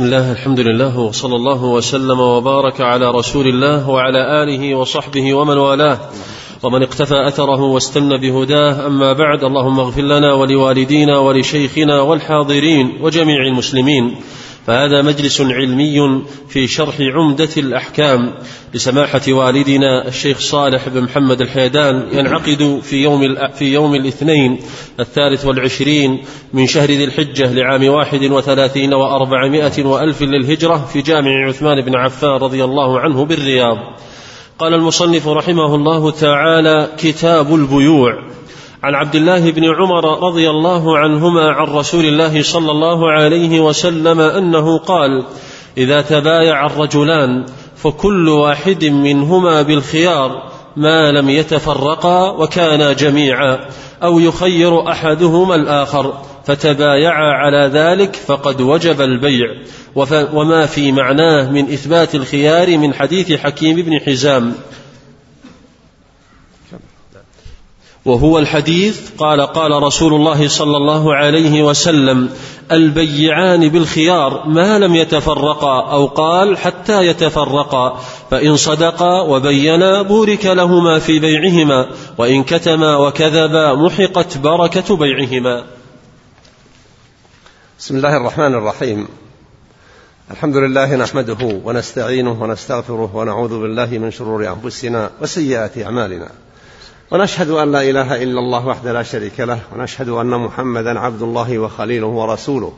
بسم الله الحمد لله وصلى الله وسلم وبارك على رسول الله وعلى آله وصحبه ومن والاه. ومن اقتفى أثره واستنى بهداه أما بعد اللهم اغفر لنا ولوالدينا ولشيخنا والحاضرين وجميع المسلمين. فهذا مجلس علمي في شرح عمدة الأحكام لسماحة والدنا الشيخ صالح بن محمد الحيدان ينعقد في يوم في يوم الاثنين الثالث والعشرين من شهر ذي الحجة لعام واحد وثلاثين وأربعمائة وألف للهجرة في جامع عثمان بن عفان رضي الله عنه بالرياض. قال المصنف رحمه الله تعالى كتاب البيوع. عن عبد الله بن عمر رضي الله عنهما عن رسول الله صلى الله عليه وسلم أنه قال إذا تبايع الرجلان فكل واحد منهما بالخيار ما لم يتفرقا وكانا جميعا أو يخير أحدهما الآخر فتبايعا على ذلك فقد وجب البيع. وما في معناه من إثبات الخيار من حديث حكيم بن حزام. وهو الحديث قال قال رسول الله صلى الله عليه وسلم البيعان بالخيار ما لم يتفرقا أو قال حتى يتفرقا فإن صدقا وبينا بورك لهما في بيعهما وإن كتما وكذبا محقت بركة بيعهما. بسم الله الرحمن الرحيم. الحمد لله نحمده ونستعينه ونستغفره ونعوذ بالله من شرور أنفسنا وسيئات أعمالنا. ونشهد أن لا إله إلا الله وحده لا شريك له ونشهد أن محمدا عبد الله وخليله ورسوله.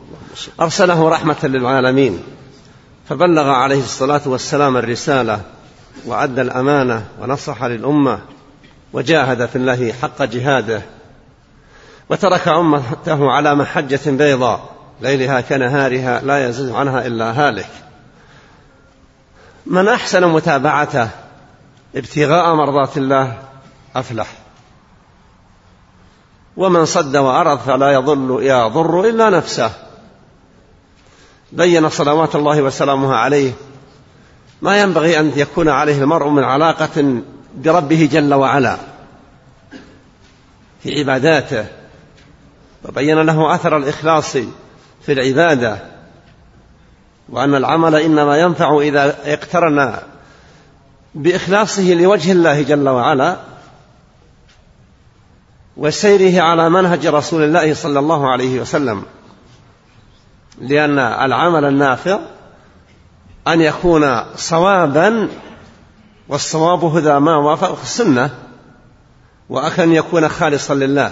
أرسله رحمة للعالمين. فبلغ عليه الصلاة والسلام الرسالة وأدى الأمانة ونصح للأمة وجاهد في الله حق جهاده وترك أمته على محجة بيضاء ليلها كنهارها لا يزيد عنها إلا هالك. من أحسن متابعته ابتغاء مرضات الله أفلح. ومن صد وأرض فلا يضل يضر إلا نفسه. بين صلوات الله وسلامه عليه ما ينبغي أن يكون عليه المرء من علاقة بربه جل وعلا في عباداته. وبين له أثر الإخلاص في العبادة. وأن العمل إنما ينفع إذا اقترن بإخلاصه لوجه الله جل وعلا. وسيره على منهج رسول الله صلى الله عليه وسلم لأن العمل النافع أن يكون صوابا والصواب هدى ما وافق السنة وأكن يكون خالصا لله.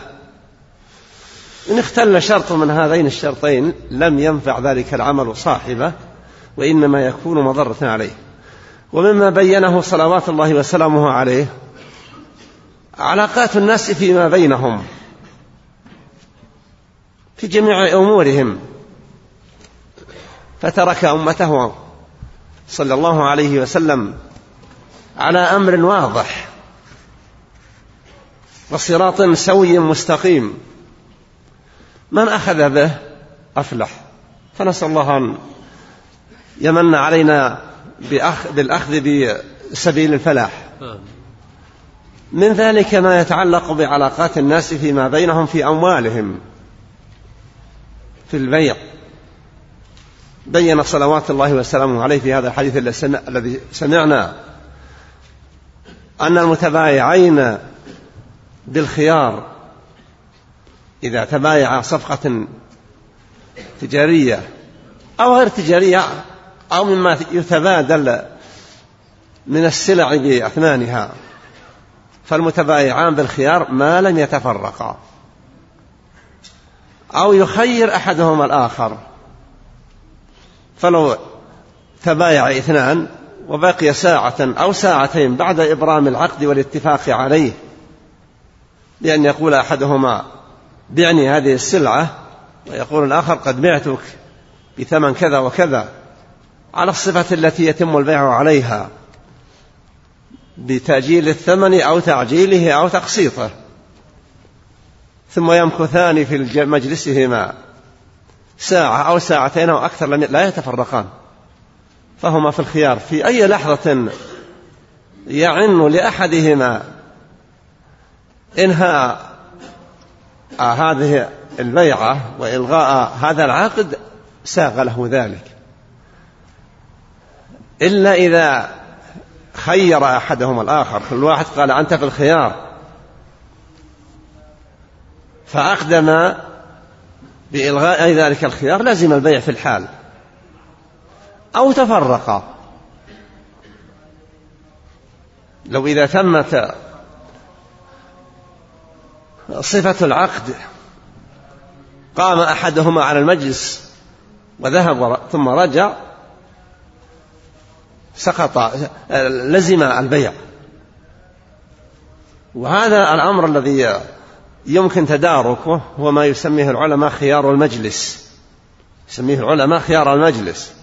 إن اختل شرط من هذين الشرطين لم ينفع ذلك العمل صاحبه وإنما يكون مضرة عليه. ومما بينه صلوات الله وسلامه عليه علاقات الناس فيما بينهم في جميع أمورهم. فترك أمته صلى الله عليه وسلم على أمر واضح وصراط سوي مستقيم. من أخذ به أفلح. فنسأل الله أن يمن علينا بالأخذ بسبيل الفلاح. من ذلك ما يتعلق بعلاقات الناس فيما بينهم في أموالهم. في البيع. بين صلوات الله وسلامه عليه في هذا الحديث الذي سمعنا أن المتبايعين بالخيار إذا تبايع صفقة تجارية أو غير تجارية أو مما يتبادل من السلع بأثمانها فالمتبايعان بالخيار ما لم يتفرقا. أو يخير أحدهما الآخر. فلو تبايع اثنان وبقي ساعة أو ساعتين بعد إبرام العقد والاتفاق عليه بأن يقول أحدهما بعني هذه السلعة ويقول الآخر قد بعتك بثمن كذا وكذا على الصفة التي يتم البيع عليها. بتأجيل الثمن أو تعجيله أو تقسيطه. ثم يمكثان في مجلسهما ساعة أو ساعتين أو أكثر لا يتفرقان. فهما في الخيار. في أي لحظة يعن لأحدهما إنهاء هذه البيعة وإلغاء هذا العقد ساغ له ذلك. إلا إذا خير أحدهما الآخر. كل واحد قال أنت في الخيار. فأقدم بإلغاء ذلك الخيار لزم البيع في الحال. أو تفرقا لو إذا تمت صفة العقد قام أحدهما على المجلس وذهب ثم رجع سقط لزم البيع. وهذا الأمر الذي يمكن تداركه هو ما يسميه العلماء خيار المجلس. يسميه العلماء خيار المجلس.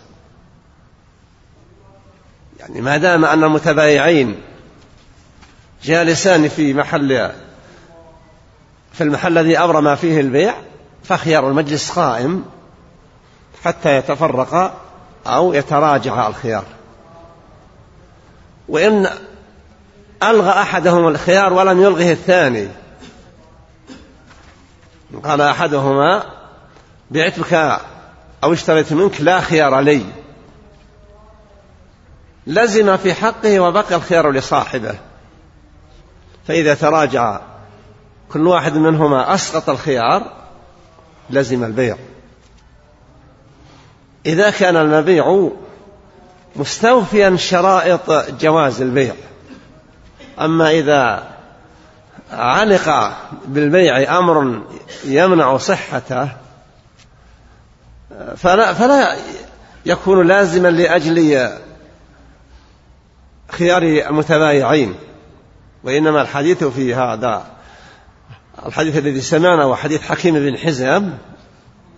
يعني ما دام أن المتبايعين جالسان في محل في المحل الذي أبرم فيه البيع فخيار المجلس قائم حتى يتفرق أو يتراجع الخيار. وإن ألغى أحدهم الخيار ولم يلغه الثاني. قال أحدهما بعتك أو اشتريت منك لا خيار لي. لزم في حقه وبقى الخيار لصاحبه. فإذا تراجع كل واحد منهما أسقط الخيار لزم البيع. إذا كان المبيع مستوفيا شرائط جواز البيع. أما إذا علق بالبيع أمر يمنع صحته فلا, فلا يكون لازما لأجل خيار المتبايعين وإنما الحديث في هذا الحديث الذي سمعنا وحديث حكيم بن حزم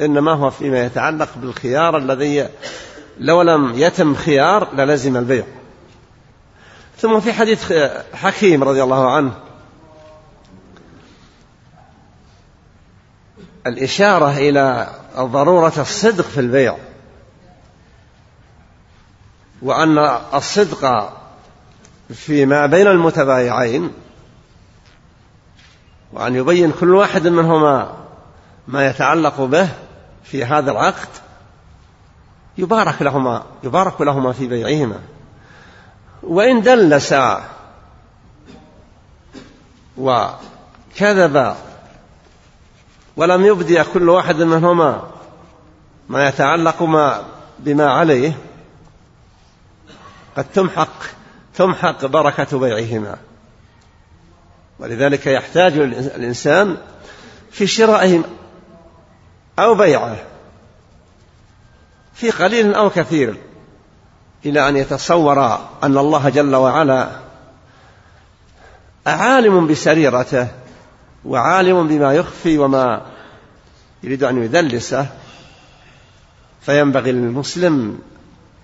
إنما هو فيما يتعلق بالخيار الذي لو لم يتم خيار للزم البيع. ثم في حديث حكيم رضي الله عنه. الإشارة إلى ضرورة الصدق في البيع. وأن الصدق فيما بين المتبايعين. وأن يبين كل واحد منهما ما يتعلق به في هذا العقد. يبارك لهما يبارك لهما في بيعهما. وإن دلسا وكذب ولم يبدي كل واحد منهما ما يتعلق ما بما عليه قد تمحق تمحق بركة بيعهما. ولذلك يحتاج الإنسان في شرائه أو بيعه. في قليل أو كثير إلى أن يتصور أن الله جل وعلا عالم بسريرته وعالم بما يخفي وما يريد أن يدلسه. فينبغي للمسلم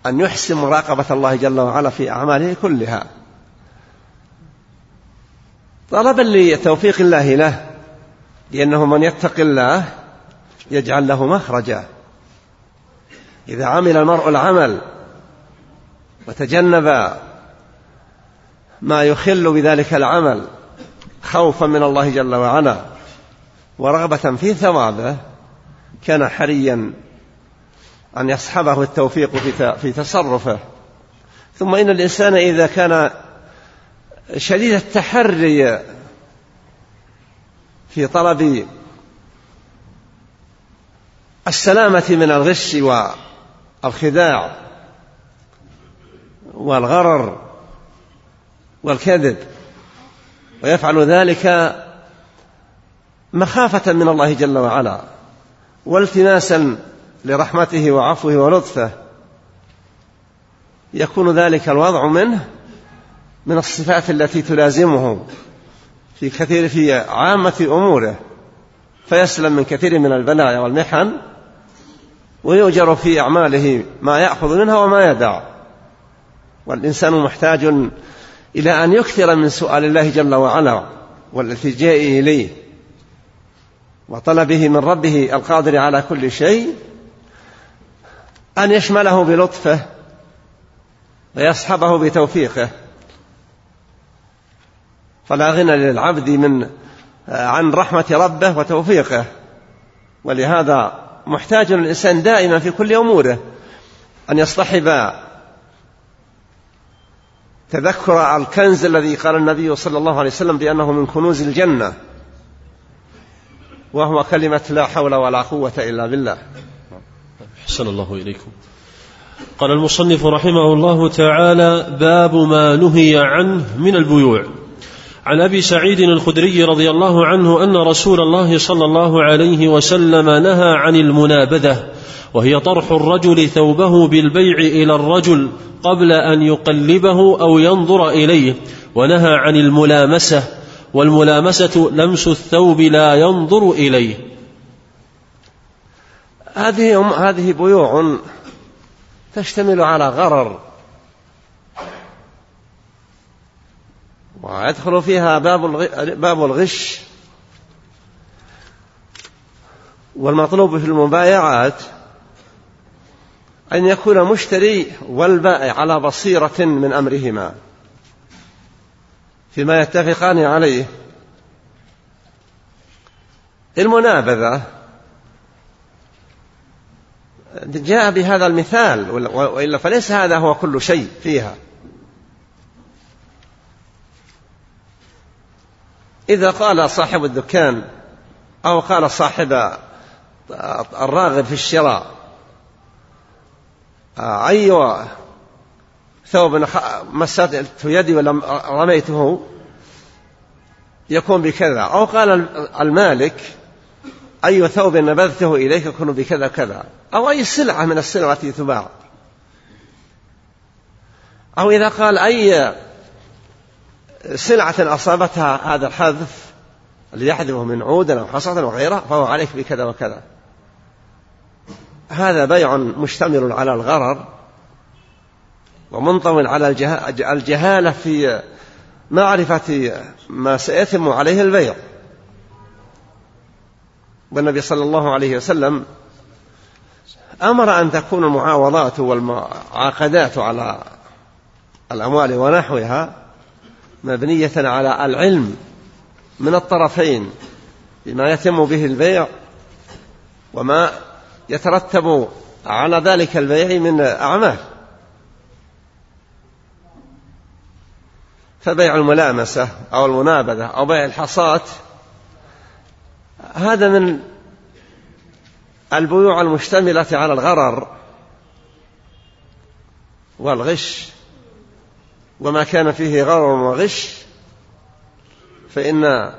أن يحسن مراقبة الله جل وعلا في أعماله كلها. طلبا لتوفيق الله له لأنه من يتق الله يجعل له مخرجا. إذا عمل المرء العمل وتجنب ما يخل بذلك العمل خوفا من الله جل وعلا ورغبة في ثوابه كان حريا أن يصحبه التوفيق في تصرفه. ثم إن الإنسان إذا كان شديد التحري في طلب السلامة من الغش والخداع والغرر والكذب ويفعل ذلك مخافة من الله جل وعلا والتماسا لرحمته وعفوه ولطفه. يكون ذلك الوضع منه من الصفات التي تلازمه في كثير في عامة أموره فيسلم من كثير من البلايا والمحن. ويؤجر في أعماله ما يأخذ منها وما يدع. والإنسان محتاج إلى أن يكثر من سؤال الله جل وعلا والالتجاء إليه وطلبه من ربه القادر على كل شيء أن يشمله بلطفه ويصحبه بتوفيقه. فلا غنى للعبد من عن رحمة ربه وتوفيقه. ولهذا محتاج الإنسان دائما في كل أموره أن يصطحب تذكر الكنز الذي قال النبي صلى الله عليه وسلم بأنه من كنوز الجنة وهو كلمة لا حول ولا قوة إلا بالله. حسن الله إليكم. قال المصنف رحمه الله تعالى باب ما نهي عنه من البيوع. عن أبي سعيد الخدري رضي الله عنه أن رسول الله صلى الله عليه وسلم نهى عن المنابذة وهي طرح الرجل ثوبه بالبيع إلى الرجل قبل أن يقلبه أو ينظر إليه ونهى عن الملامسة والملامسة لمس الثوب لا ينظر إليه. هذه هذه بيوع تشتمل على غرر ويدخل فيها باب الغش. والمطلوب في المبايعات أن يكون مشتري والبائع على بصيرة من أمرهما فيما يتفقان عليه. المنابذة. جاء بهذا المثال وإلا فليس هذا هو كل شيء فيها. إذا قال صاحب الدكان أو قال صاحب الراغب في الشراء أي ثوب مسات يدي ولم رميته يكون بكذا. أو قال المالك أي ثوب نبذته إليك يكون بكذا كذا أو أي سلعة من السلع التي تباع. أو إذا قال أي سلعة أصابتها هذا الحذف اللي يحذفه من عود أو حصى أو غيره فهو عليك بكذا وكذا. هذا بيع مشتمل على الغرر ومنطوي على الجهالة في معرفة ما سيتم عليه البيع. والنبي صلى الله عليه وسلم أمر أن تكون المعاوضات والمعاقدات على الأموال ونحوها مبنية على العلم من الطرفين بما يتم به البيع وما يترتب على ذلك البيع من أعمال. فبيع الملامسة أو المنابذة أو بيع الحصاة هذا من البيوع المشتملة على الغرر والغش. وما كان فيه غرر وغش فإن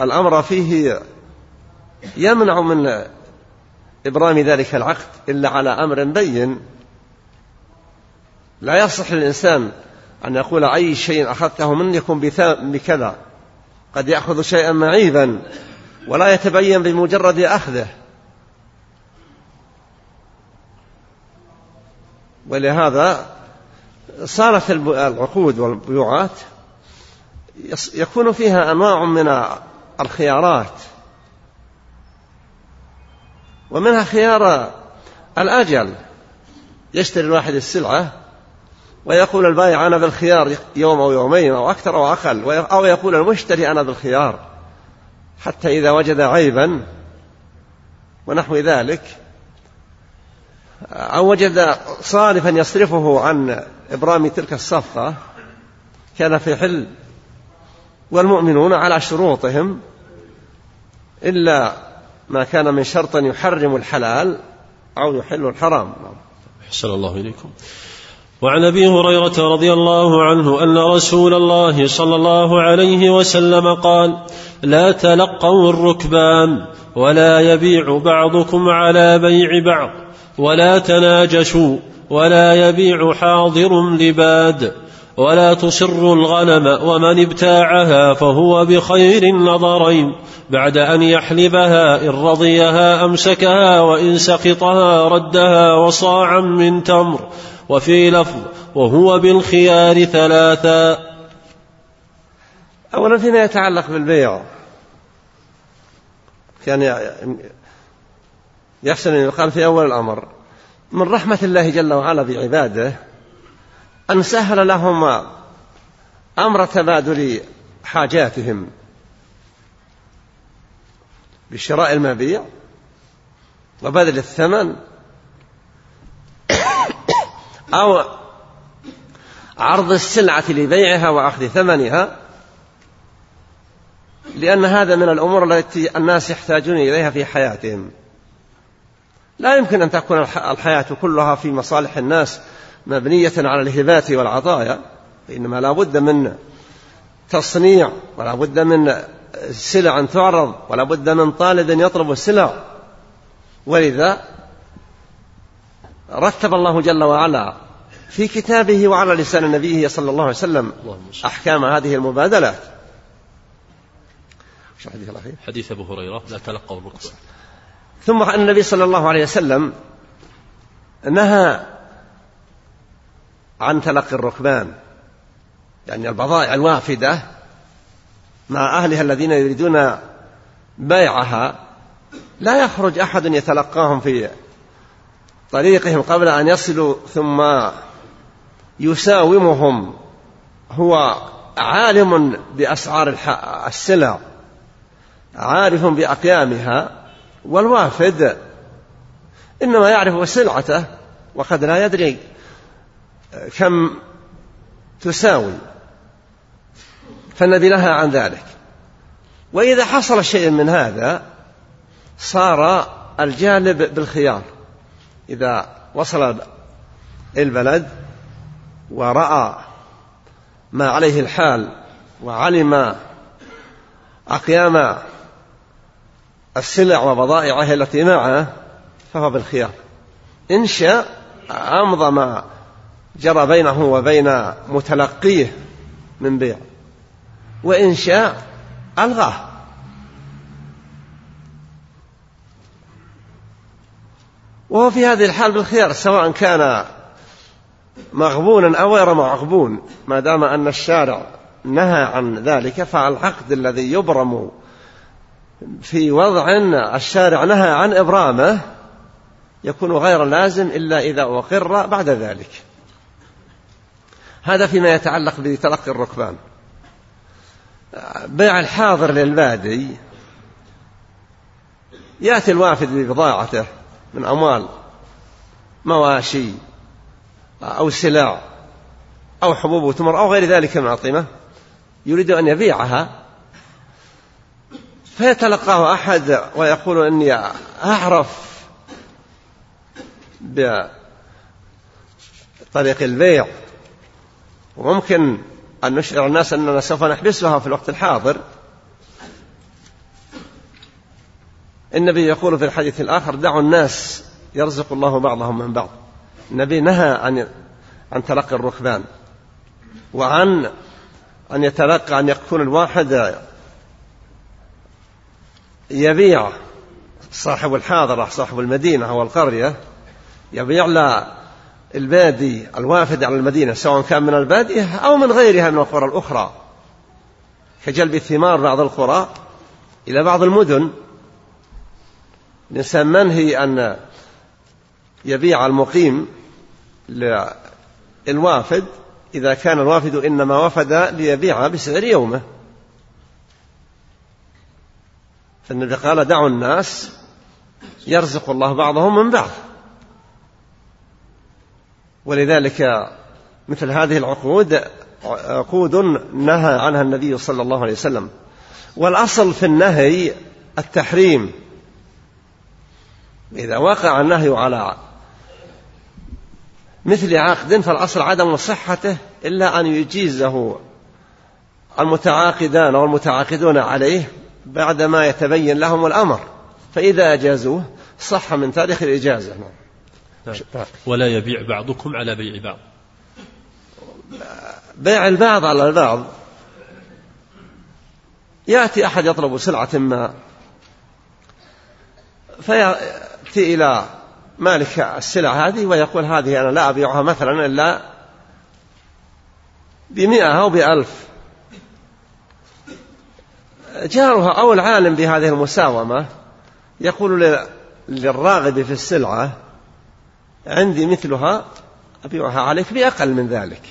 الأمر فيه يمنع من إبرام ذلك العقد إلا على أمر بين. لا يصح للإنسان أن يقول أي شيء أخذته مني يكون بكذا. قد يأخذ شيئا معيبا ولا يتبين بمجرد أخذه. ولهذا صارت العقود والبيوعات يكون فيها أنواع من الخيارات. ومنها خيار الأجل. يشتري الواحد السلعة ويقول البائع أنا بالخيار يوم أو يومين أو أكثر أو أقل أو يقول المشتري أنا بالخيار حتى إذا وجد عيبا ونحو ذلك. أو وجد صارفا يصرفه عن إبرام تلك الصفقة كان في حل والمؤمنون على شروطهم إلا ما كان من شرط يحرم الحلال أو يحل الحرام. أحسن الله إليكم. وعن أبي هريرة رضي الله عنه أن رسول الله صلى الله عليه وسلم قال لا تلقوا الركبان ولا يبيع بعضكم على بيع بعض. ولا تناجشوا ولا يبيع حاضر لباد ولا تصروا الغنم ومن ابتاعها فهو بخير النظرين بعد أن يحلبها إن رضيها أمسكها وإن سقطها ردها وصاعا من تمر وفي لفظ وهو بالخيار ثلاثا اولا فيما يتعلق بالبيع. كان يحسن أن يقال في أول الأمر من رحمة الله جل وعلا بعباده أن سهل لهم أمر تبادل حاجاتهم. بشراء المبيع وبذل الثمن أو عرض السلعة لبيعها وأخذ ثمنها لأن هذا من الأمور التي الناس يحتاجون إليها في حياتهم. لا يمكن أن تكون الحياة كلها في مصالح الناس مبنية على الهبات والعطايا إنما لا بد من تصنيع ولا بد من سلع تعرض ولا بد من طالب يطلب السلع. ولذا رتب الله جل وعلا في كتابه وعلى لسان نبيه صلى الله عليه وسلم أحكام هذه المبادلات. حديث الأخير؟ حديث أبو هريرة لا تلقوا الركبة ثم النبي صلى الله عليه وسلم نهى عن تلقي الركبان. يعني البضائع الوافدة مع أهلها الذين يريدون بيعها. لا يخرج أحد يتلقاهم في طريقهم قبل أن يصلوا ثم يساومهم. هو عالم بأسعار السلع عارف بأقيامها. والوافد إنما يعرف سلعته وقد لا يدري كم تساوي فالنبي نهى عن ذلك. وإذا حصل شيء من هذا صار الجالب بالخيار. إذا وصل البلد ورأى ما عليه الحال وعلم أقيام السلع وبضائعه التي معه فهو بالخيار. إن شاء أمضى ما جرى بينه وبين متلقيه من بيع. وإن شاء ألغاه. وهو في هذه الحال بالخيار سواء كان مغبونا أو غير مغبون. ما دام أن الشارع نهى عن ذلك فالعقد الذي يبرم في وضع الشارع نهى عن إبرامه يكون غير لازم إلا إذا أقر بعد ذلك. هذا فيما يتعلق بتلقي الركبان. بيع الحاضر للبادي يأتي الوافد ببضاعته من أموال مواشي أو سلع أو حبوب وتمر أو غير ذلك من الأطعمة يريد أن يبيعها فيتلقاه أحد ويقول إني أعرف بطريق البيع. وممكن أن نشعر الناس أننا سوف نحبسها في الوقت الحاضر. النبي يقول في الحديث الآخر دعوا الناس يرزق الله بعضهم من بعض. النبي نهى عن عن تلقي الركبان وعن أن يتلقى أن يكون الواحد يبيع صاحب الحاضرة صاحب المدينة أو القرية يبيع البادي الوافد على المدينة سواء كان من البادية أو من غيرها من القرى الأخرى. كجلب الثمار بعض القرى إلى بعض المدن. الإنسان منهي أن يبيع المقيم للوافد. إذا كان الوافد إنما وفد ليبيع بسعر يومه. فالنبي قال دعوا الناس يرزق الله بعضهم من بعض. ولذلك مثل هذه العقود عقود نهى عنها النبي صلى الله عليه وسلم. والأصل في النهي التحريم. إذا وقع النهي على مثل عقد فالأصل عدم صحته إلا أن يجيزه المتعاقدان أو المتعاقدون عليه بعدما يتبين لهم الأمر فإذا أجازوه صح من تاريخ الإجازة. نعم. ولا يبيع بعضكم على بيع بعض. بيع البعض على البعض. يأتي أحد يطلب سلعة ما فيأتي إلى مالك السلع هذه ويقول هذه أنا لا أبيعها مثلا إلا بمئة أو بألف. جارها أو العالم بهذه المساومة يقول للراغب في السلعة عندي مثلها أبيعها عليك بأقل من ذلك.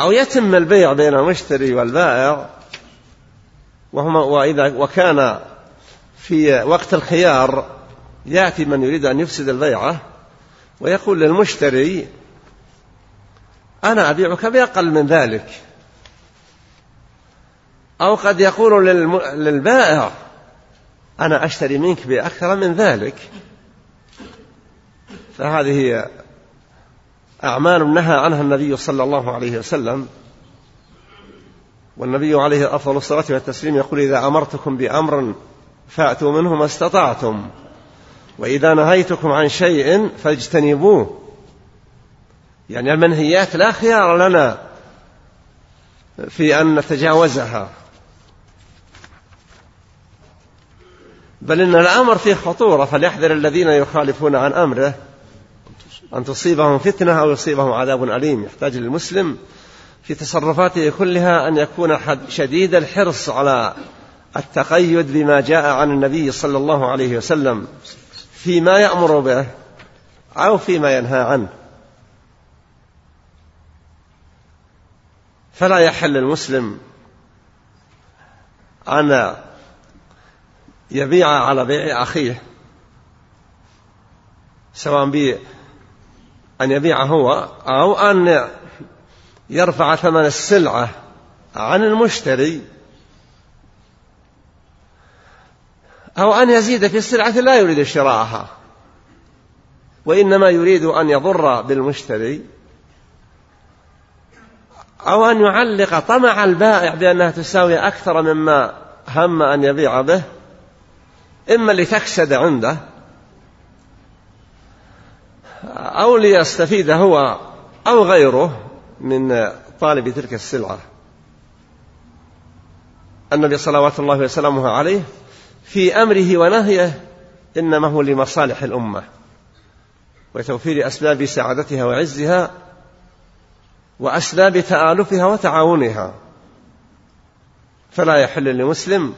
أو يتم البيع بين المشتري والبائع وهما وإذا وكان في وقت الخيار يأتي من يريد أن يفسد البيعة ويقول للمشتري أنا أبيعك بأقل من ذلك. أو قد يقول للبائع أنا أشتري منك بأكثر من ذلك. فهذه أعمال نهى عنها النبي صلى الله عليه وسلم. والنبي عليه أفضل الصلاة والتسليم يقول إذا أمرتكم بأمر فأتوا منه ما استطعتم وإذا نهيتكم عن شيء فاجتنبوه. يعني المنهيات لا خيار لنا في أن نتجاوزها. بل إن الأمر فيه خطورة فليحذر الذين يخالفون عن أمره أن تصيبهم فتنة أو يصيبهم عذاب أليم. يحتاج للمسلم في تصرفاته كلها أن يكون شديد الحرص على التقيد بما جاء عن النبي صلى الله عليه وسلم فيما يأمر به أو فيما ينهى عنه. فلا يحل المسلم أن يبيع على بيع أخيه سواء أن يبيع هو أو أن يرفع ثمن السلعة عن المشتري أو أن يزيد في السلعة لا يريد شراءها وإنما يريد أن يضر بالمشتري. أو أن يعلق طمع البائع بأنها تساوي أكثر مما هم أن يبيع به إما لتكسد عنده أو ليستفيد هو أو غيره من طالب تلك السلعة. النبي صلوات الله وسلامه عليه في أمره ونهيه إنما هو لمصالح الأمة وتوفير أسباب سعادتها وعزها وأسباب تآلفها وتعاونها. فلا يحل لمسلم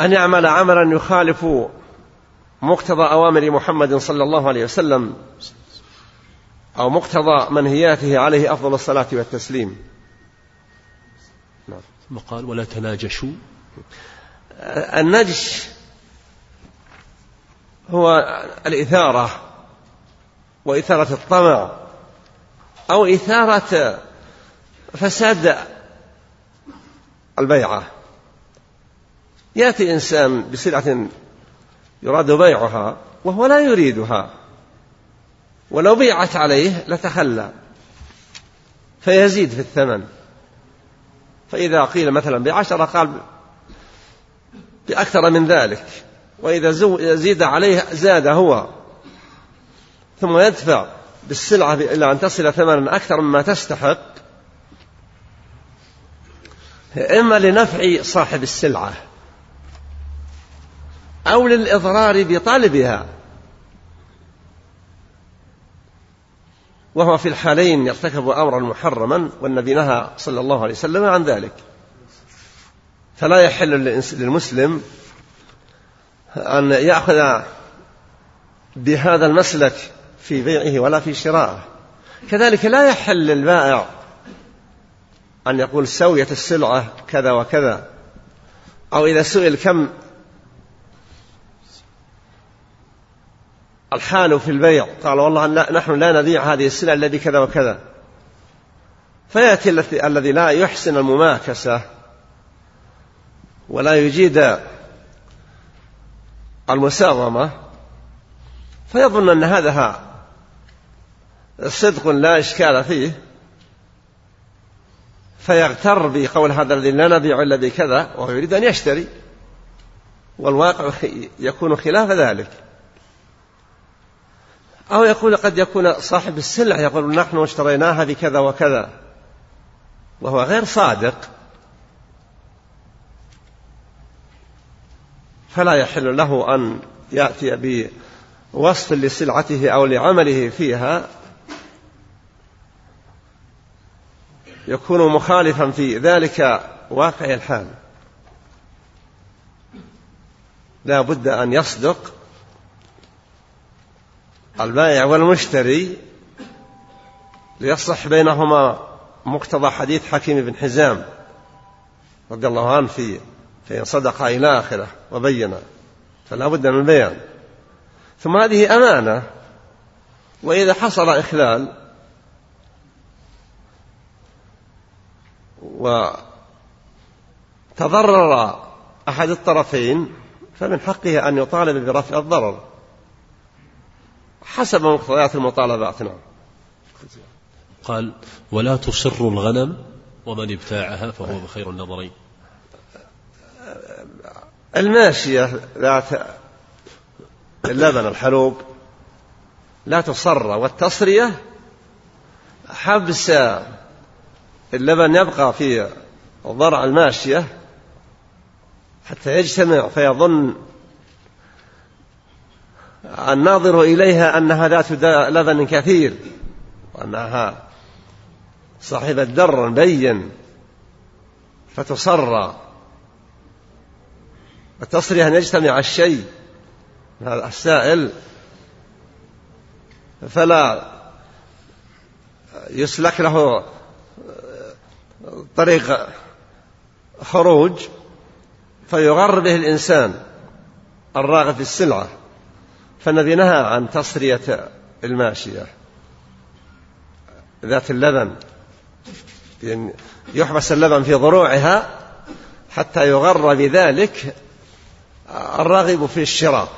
أن يعمل عملا يخالف مقتضى أوامر محمد صلى الله عليه وسلم أو مقتضى منهياته عليه أفضل الصلاة والتسليم. نعم. ثم قال ولا تناجشوا. النجش هو الإثارة وإثارة الطمع. أو إثارة فساد البيعة. يأتي إنسان بسلعة يراد بيعها وهو لا يريدها. ولو بيعت عليه لتخلى فيزيد في الثمن. فإذا قيل مثلا بعشرة قال بأكثر من ذلك. وإذا زيد عليه زاد هو ثم يدفع بالسلعة إلى أن تصل ثمنا أكثر مما تستحق. إما لنفع صاحب السلعة أو للإضرار بطالبها وهو في الحالين يرتكب أمرا محرما والنبي نهى صلى الله عليه وسلم عن ذلك. فلا يحل للمسلم أن يأخذ بهذا المسلك في بيعه ولا في شرائه. كذلك لا يحل للبائع أن يقول سوية السلعة كذا وكذا أو إذا سئل كم الحال في البيع قال والله نحن لا نبيع هذه السلعة الذي كذا وكذا. فيأتي الذي لا يحسن المماكسة ولا يجيد المساومة فيظن أن هذا صدق لا إشكال فيه فيغتر بقول هذا الذي لا نبيع إلا بكذا وهو يريد أن يشتري والواقع يكون خلاف ذلك. أو يقول قد يكون صاحب السلع يقول نحن اشتريناها بكذا وكذا وهو غير صادق. فلا يحل له أن يأتي بوصف لسلعته أو لعمله فيها يكون مخالفا في ذلك واقع الحال. لا بد أن يصدق البائع والمشتري ليصلح بينهما مقتضى حديث حكيم بن حزام رضي الله عنه في فإن صدق إلى آخرة وبين. فلا بد من البيان ثم هذه أمانة وإذا حصل إخلال وتضرر أحد الطرفين فمن حقه أن يطالب برفع الضرر. حسب مقتضيات المطالبات نعم. قال ولا تصر الغنم ومن ابتاعها فهو بخير النظرين. الماشية ذات اللبن الحلوب لا تصر والتصرية حبس اللبن يبقى في ضرع الماشية حتى يجتمع فيظن الناظر إليها أنها ذات لبن كثير وأنها صاحبة در بين فتصر وتصري أن يجتمع الشيء السائل فلا يسلك له طريق خروج فيغر به الإنسان الراغب في السلعة فالذي نهى عن تصرية الماشية ذات اللبن يعني يحبس اللبن في ضروعها حتى يغر بذلك الراغب في الشراء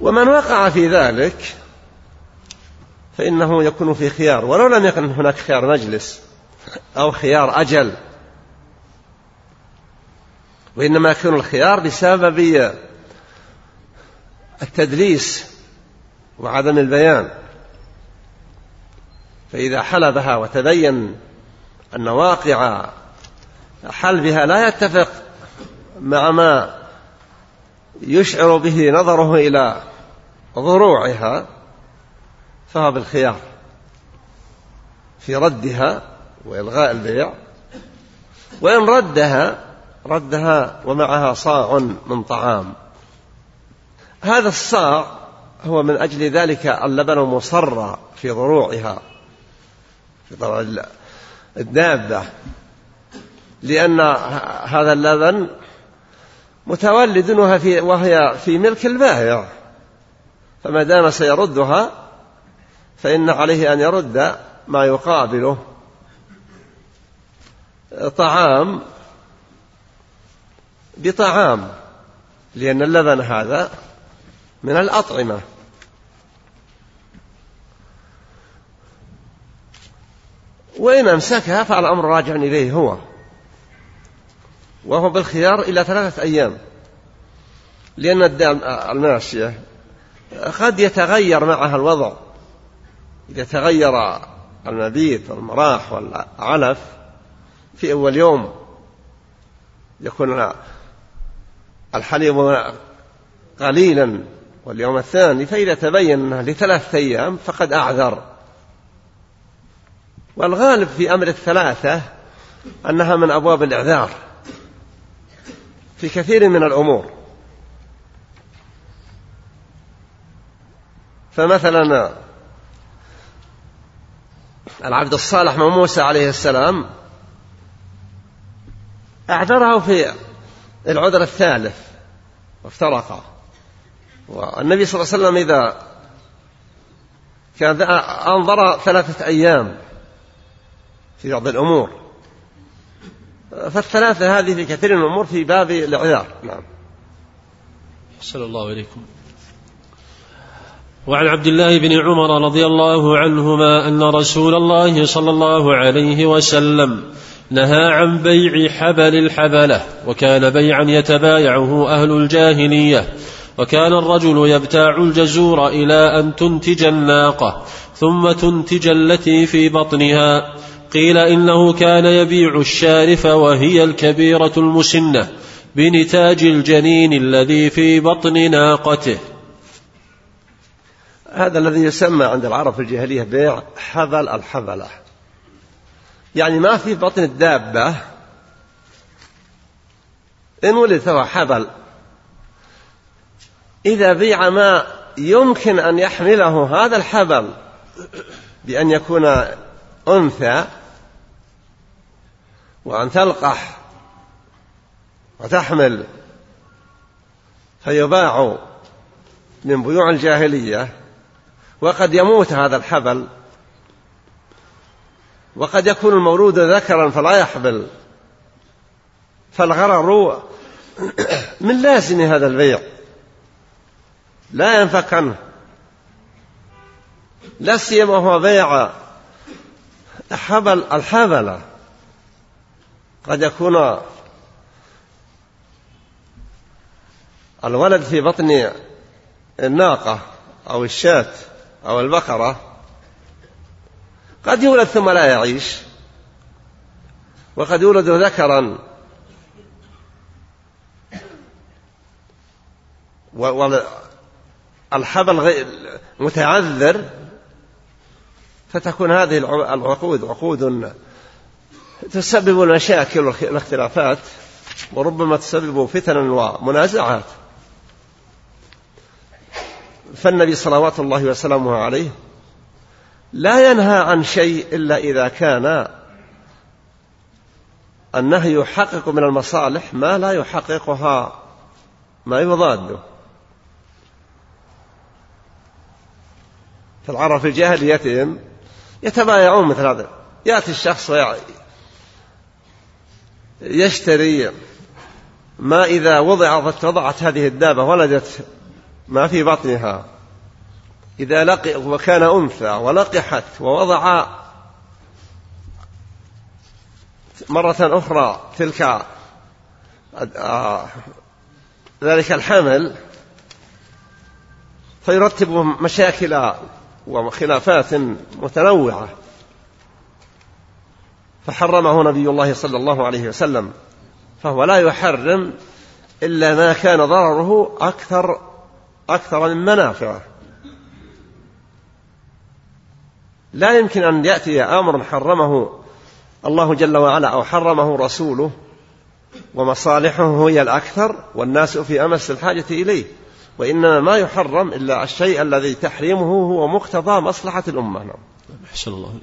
ومن وقع في ذلك فإنه يكون في خيار ولو لم يكن هناك خيار مجلس أو خيار أجل. وإنما يكون الخيار بسبب التدليس وعدم البيان. فإذا حلبها وتبين أن واقع حلبها لا يتفق مع ما يشعر به نظره إلى ضروعها فهو بالخيار في ردها وإلغاء البيع. وإن ردها ردها ومعها صاع من طعام. هذا الصاع هو من أجل ذلك اللبن مصر في ضروعها في ضروع الدابة. لأن هذا اللبن متولد وهي في ملك البائع. فما دام سيردها فإن عليه أن يرد ما يقابله. طعام بطعام لأن اللبن هذا من الأطعمة. وإن أمسكها فالأمر راجع إليه هو. وهو بالخيار إلى ثلاثة أيام. لأن الماشية قد يتغير معها الوضع. إذا تغير المبيت والمراح والعلف في أول يوم يكون الحليب قليلا واليوم الثاني فإذا تبين أنه لثلاثة أيام فقد أعذر. والغالب في أمر الثلاثة أنها من أبواب الإعذار في كثير من الأمور. فمثلا العبد الصالح من موسى عليه السلام أعذره في العذر الثالث وافترقا والنبي صلى الله عليه وسلم إذا كان أنظر ثلاثة أيام في بعض الأمور. فالثلاثة هذه في كثير من الأمور في باب الإعذار. نعم. صلى الله عليكم وعن عبد الله بن عمر رضي الله عنهما أن رسول الله صلى الله عليه وسلم نهى عن بيع حبل الحبلة وكان بيعا يتبايعه أهل الجاهلية وكان الرجل يبتاع الجزور إلى أن تنتج الناقة ثم تنتج التي في بطنها. قيل إنه كان يبيع الشارف وهي الكبيرة المسنة بنتاج الجنين الذي في بطن ناقته. هذا الذي يسمى عند العرب في الجاهلية بيع حبل الحبلة. يعني ما في بطن الدابة. إن ولد فهو حبل. إذا بيع ما يمكن أن يحمله هذا الحبل بأن يكون أنثى وأن تلقح وتحمل فيباع من بيوع الجاهلية وقد يموت هذا الحبل. وقد يكون المولود ذكرا فلا يحبل فالغرر من لازم هذا البيع. لا ينفك عنه. لا سيما هو بيع حبل الحبلة. قد يكون الولد في بطن الناقة أو الشاة أو البقرة. قد يولد ثم لا يعيش. وقد يولد ذكرا. والحبل متعذر فتكون هذه العقود عقود تسبب المشاكل والاختلافات وربما تسبب فتنا ومنازعات. فالنبي صلوات الله وسلامه عليه لا ينهى عن شيء إلا إذا كان النهي يحقق من المصالح ما لا يحققها ما يضاده فالعرب في جاهليتهم يتبايعون مثل هذا. يأتي الشخص ويشتري ما إذا وضعت وضعت هذه الدابة ولدت ما في بطنها. إذا لقي وكان أنثى ولقحت ووضع مرة أخرى تلك ذلك الحمل فيرتب مشاكل وخلافات متنوعة. فحرمه نبي الله صلى الله عليه وسلم فهو لا يحرم إلا ما كان ضرره أكثر أكثر من منافعه. لا يمكن أن يأتي أمر حرمه الله جل وعلا أو حرمه رسوله ومصالحه هي الأكثر والناس في أمس الحاجة إليه. وإنما ما يحرم إلا الشيء الذي تحريمه هو مقتضى مصلحة الأمة. نعم. أحسن الله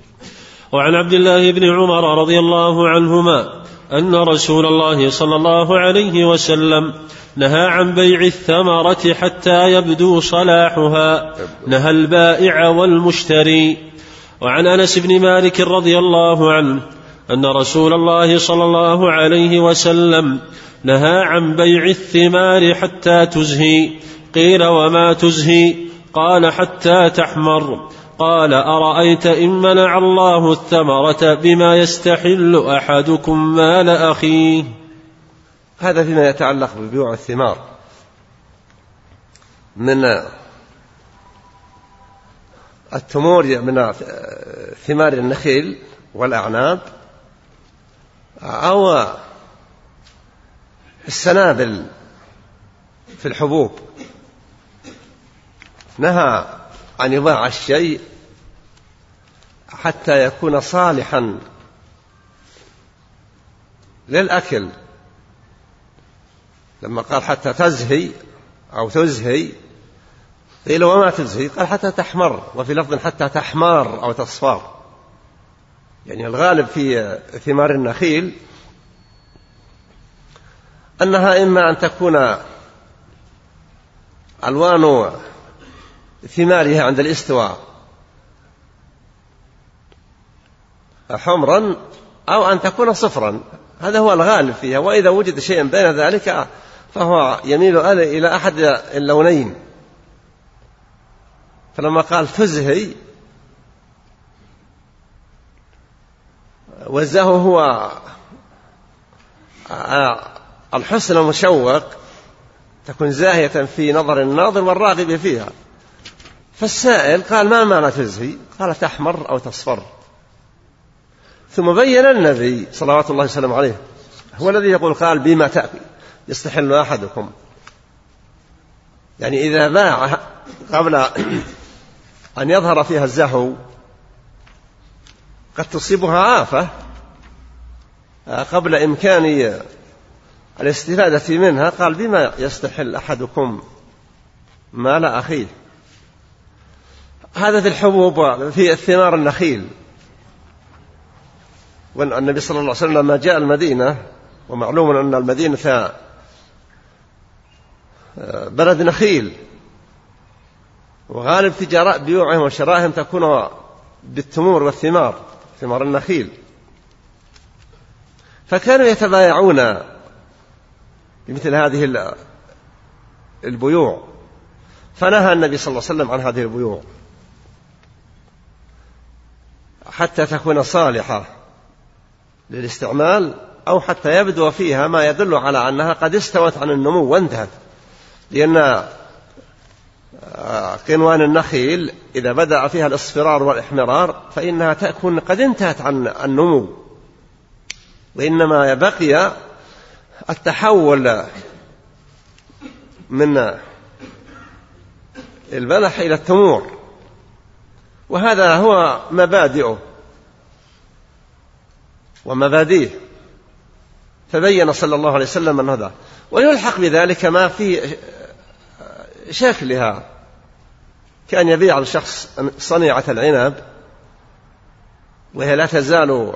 وعن عبد الله بن عمر رضي الله عنهما أن رسول الله صلى الله عليه وسلم نهى عن بيع الثمرة حتى يبدو صلاحها. نهى البائع والمشتري وعن أنس بن مالك رضي الله عنه أن رسول الله صلى الله عليه وسلم نهى عن بيع الثمار حتى تزهي. قيل وما تزهي؟ قال حتى تحمر. قال أرأيت إن منع الله الثمرة بما يستحل أحدكم مال أخيه؟ هذا فيما يتعلق ببيوع الثمار. من التمور من ثمار النخيل والأعناب أو السنابل في الحبوب. نهى أن يباع الشيء حتى يكون صالحا للأكل. لما قال حتى تزهي أو تزهي قيل وما تزهي قال حتى تحمر وفي لفظ حتى تحمار أو تصفار. يعني الغالب في ثمار النخيل أنها إما أن تكون ألوان ثمارها عند الاستواء حمرا أو أن تكون صفرا. هذا هو الغالب فيها وإذا وجد شيء بين ذلك فهو يميل إلى أحد اللونين. فلما قال تزهي والزهو هو الحسن المشوق تكون زاهية في نظر الناظر والراغب فيها. فالسائل قال ما معنى تزهي قال تحمر أو تصفر. ثم بين النبي صلوات الله وسلم عليه هو الذي يقول قال بما تأكل يستحل أحدكم. يعني إذا باع قبل أن يظهر فيها الزهو قد تصيبها آفة قبل إمكان الاستفادة منها قال بما يستحل أحدكم مال أخيه. هذا في الحبوب في الثمار النخيل. والنبي صلى الله عليه وسلم لما جاء المدينة ومعلوم أن المدينة بلد نخيل. وغالب تجارة بيوعهم وشرائهم تكون بالتمور والثمار ثمار النخيل. فكانوا يتبايعون بمثل هذه البيوع. فنهى النبي صلى الله عليه وسلم عن هذه البيوع. حتى تكون صالحة للاستعمال أو حتى يبدو فيها ما يدل على أنها قد استوت عن النمو وانتهت. لأن قنوان النخيل إذا بدأ فيها الإصفرار والإحمرار فإنها تكون قد انتهت عن النمو وإنما بقي التحول من البلح إلى التمور وهذا هو مبادئه ومبادئه. فبين صلى الله عليه وسلم أن هذا. ويلحق بذلك ما في شكلها كأن يبيع الشخص صنيعة العنب وهي لا تزال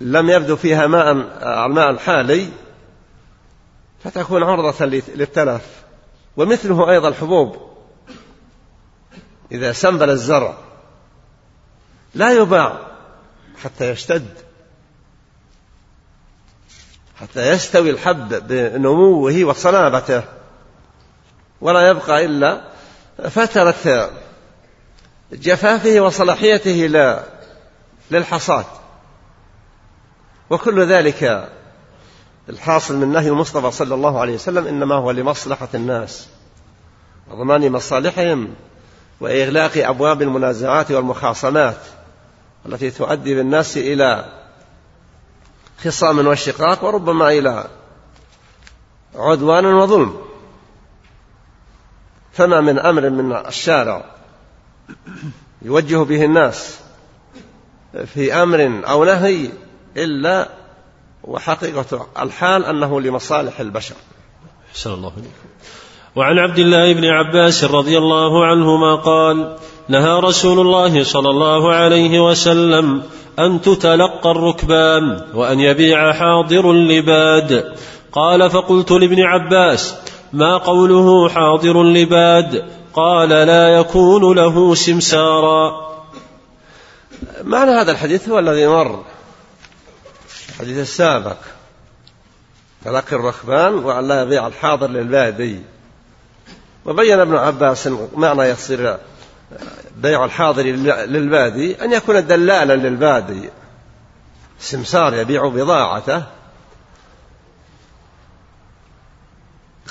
لم يبدو فيها ماء الماء الحالي فتكون عرضة للتلف. ومثله أيضا الحبوب. إذا سنبل الزرع لا يباع حتى يشتد. حتى يستوي الحب بنموه وصلابته. ولا يبقى إلا فترة جفافه وصلاحيته للحصاد. وكل ذلك الحاصل من نهي المصطفى صلى الله عليه وسلم إنما هو لمصلحة الناس. وضمان مصالحهم وإغلاق أبواب المنازعات والمخاصمات التي تؤدي بالناس إلى خصام وشقاق وربما إلى عدوان وظلم. فما من أمر من الشارع يوجه به الناس في أمر أو نهي إلا وحقيقة الحال أنه لمصالح البشر. أحسن الله إليكم وعن عبد الله بن عباس رضي الله عنهما قال نهى رسول الله صلى الله عليه وسلم أن تتلقى الركبان وأن يبيع حاضر لباد قال فقلت لابن عباس ما قوله حاضر لباد قال لا يكون له سمسارا. معنى هذا الحديث هو الذي مر الحديث السابق. تلقي الركبان وأن لا يبيع الحاضر للبادي. وبين ابن عباس معنى يصير بيع الحاضر للبادي أن يكون دلالا للبادي. سمسار يبيع بضاعته.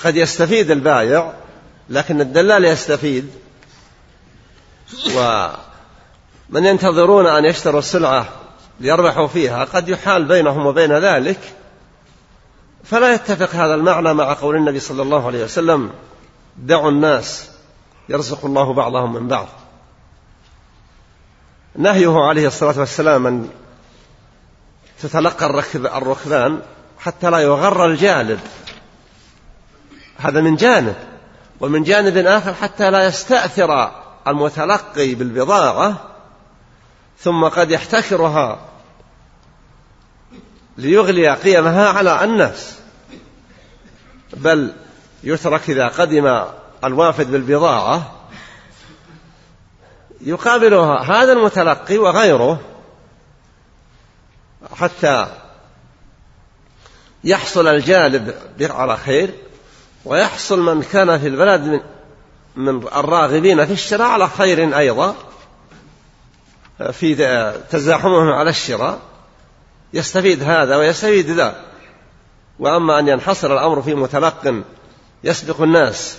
قد يستفيد البايع لكن الدلال يستفيد. ومن ينتظرون أن يشتروا السلعة ليربحوا فيها قد يحال بينهم وبين ذلك. فلا يتفق هذا المعنى مع قول النبي صلى الله عليه وسلم دعوا الناس يرزق الله بعضهم من بعض. نهيه عليه الصلاة والسلام أن تتلقى الركب الركبان حتى لا يغر الجالب هذا من جانب. ومن جانب آخر حتى لا يستأثر المتلقي بالبضاعة ثم قد يحتكرها ليغلي قيمها على الناس. بل يترك إذا قدم الوافد بالبضاعة يقابلها هذا المتلقي وغيره حتى يحصل الجالب على خير ويحصل من كان في البلد من, من الراغبين في الشراء على خير أيضا في تزاحمهم على الشراء يستفيد هذا ويستفيد ذا. وأما أن ينحصر الأمر في متلق يسبق الناس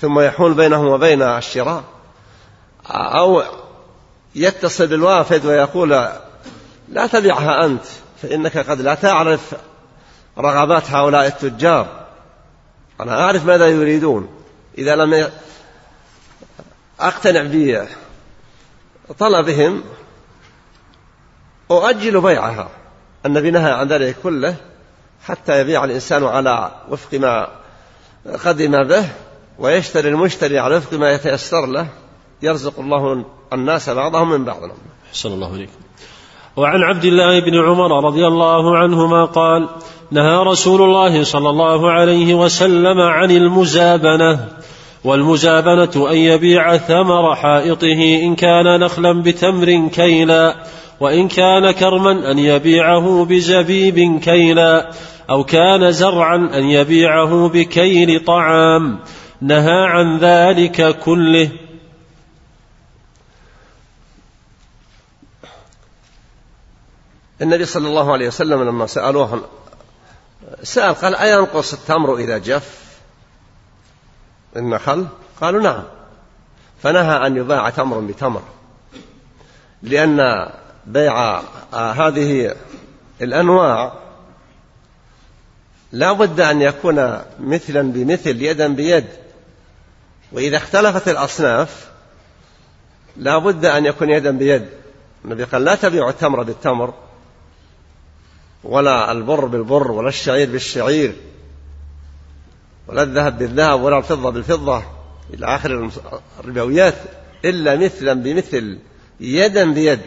ثم يحول بينهم وبين الشراء. أو يتصل بالوافد ويقول لا تبعها أنت فإنك قد لا تعرف رغبات هؤلاء التجار. أنا أعرف ماذا يريدون. إذا لم أقتنع بطلبهم أؤجل بيعها. النبي نهى عن ذلك كله حتى يبيع الإنسان على وفق ما قدم به ويشتري المشتري على وفق ما يتيسر له. يرزق الله الناس بعضهم من بعض. أحسن الله إليكم وعن عبد الله بن عمر رضي الله عنهما قال نهى رسول الله صلى الله عليه وسلم عن المزابنة والمزابنة أن يبيع ثمر حائطه إن كان نخلا بتمر كيلا وإن كان كرما أن يبيعه بزبيب كيلا أو كان زرعا أن يبيعه بكيل طعام. نهى عن ذلك كله. النبي صلى الله عليه وسلم لما سألوه سأل قال أينقص التمر إذا جف؟ النخل قالوا نعم. فنهى أن يباع تمر بتمر لأن بيع هذه الأنواع لا بد أن يكون مثلا بمثل يدا بيد. وإذا اختلفت الأصناف لا بد أن يكون يدا بيد. النبي قال لا تبيع التمر بالتمر. ولا البر بالبر ولا الشعير بالشعير ولا الذهب بالذهب ولا الفضة بالفضة إلى آخر الربويات إلا مثلا بمثل يدا بيد.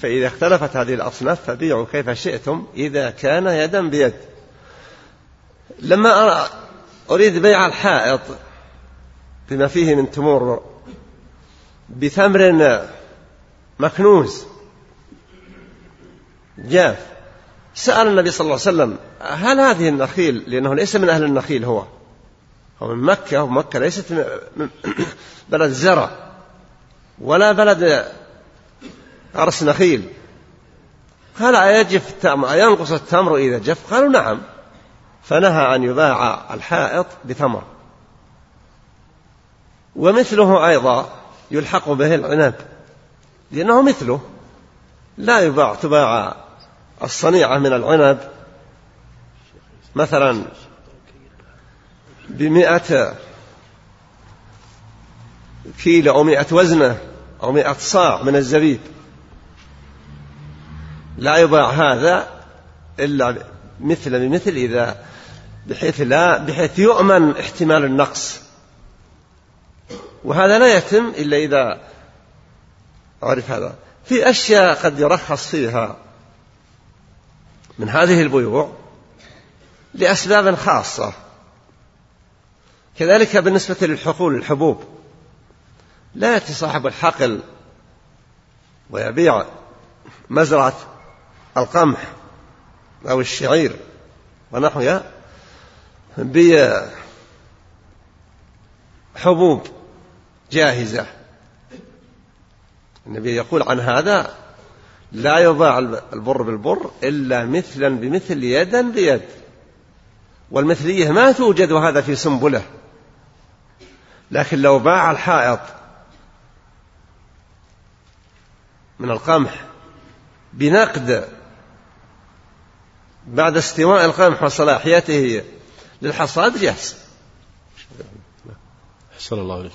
فإذا اختلفت هذه الأصناف فبيعوا كيف شئتم إذا كان يدا بيد. لما أريد بيع الحائط بما فيه من تمور بثمر مكنوز جاف. سأل النبي صلى الله عليه وسلم هل هذه النخيل لأنه ليس من أهل النخيل هو هو من مكة ومكة ليست من بلد زرع ولا بلد أرس نخيل. قال أيجف التمر أينقص التمر إذا جف؟ قالوا نعم. فنهى أن يباع الحائط بثمر ومثله أيضا يلحق به العنب لأنه مثله. لا يباع تباع الصنيعة من العنب مثلا بمئة كيلو أو مئة وزنة أو مئة صاع من الزبيب. لا يباع هذا إلا مثل بمثل إذا بحيث لا بحيث يؤمن احتمال النقص. وهذا لا يتم إلا إذا عرف هذا. في أشياء قد يرخص فيها. من هذه البيوع لأسباب خاصة. كذلك بالنسبة للحقول الحبوب. لا يأتي صاحب الحقل ويبيع مزرعة القمح أو الشعير ونحوها بحبوب جاهزة. النبي يقول عن هذا لا يباع البر بالبر إلا مثلا بمثل يدا بيد. والمثلية ما توجد هذا في سنبلة. لكن لو باع الحائط من القمح بنقد بعد استواء القمح وصلاحيته للحصاد جاهز. أحسن الله عليك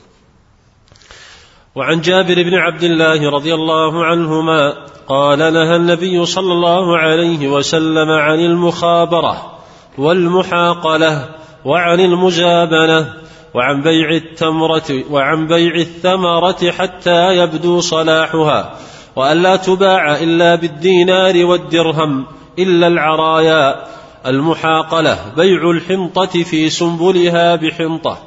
وعن جابر بن عبد الله رضي الله عنهما قال نهى النبي صلى الله عليه وسلم عن المخابرة والمحاقلة وعن المزابنه وعن بيع التمره وعن بيع الثمرة حتى يبدو صلاحها والا تباع إلا بالدينار والدرهم إلا العرايا المحاقلة بيع الحنطة في سنبلها بحنطة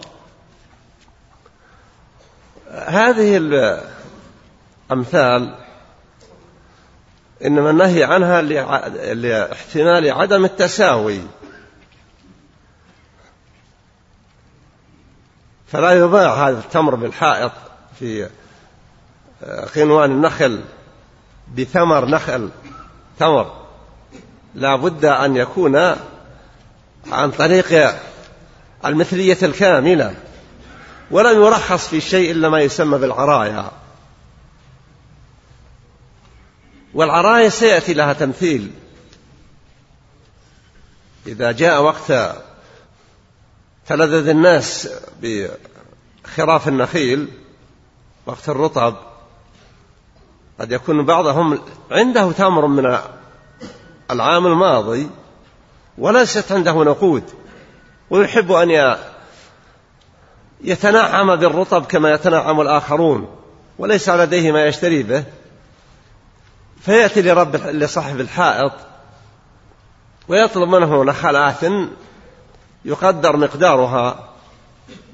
هذه الأمثال إنما النهي عنها لاحتمال عدم التساوي. فلا يباع هذا التمر بالحائط في قنوان النخل بثمر نخل تمر. لا بد أن يكون عن طريق المثلية الكاملة. ولم يرخص في شيء إلا ما يسمى بالعرايا. والعرايا سيأتي لها تمثيل. إذا جاء وقت تلذذ الناس بخراف النخيل وقت الرطب قد يكون بعضهم عنده تمر من العام الماضي وليست عنده نقود ويحب أن يتنعم بالرطب كما يتنعم الآخرون وليس لديه ما يشتري به. فيأتي لرب لصاحب الحائط ويطلب منه نخلات يقدر مقدارها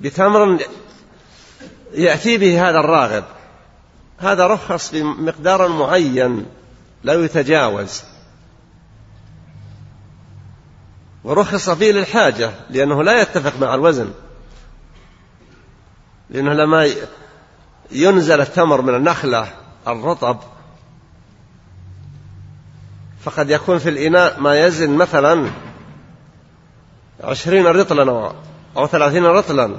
بتمر يأتي به هذا الراغب. هذا رخص بمقدار معين لا يتجاوز. ورخص فيه للحاجة لأنه لا يتفق مع الوزن. لأنه لما ينزل التمر من النخلة الرطب فقد يكون في الإناء ما يزن مثلا عشرين رطلا أو ثلاثين رطلا.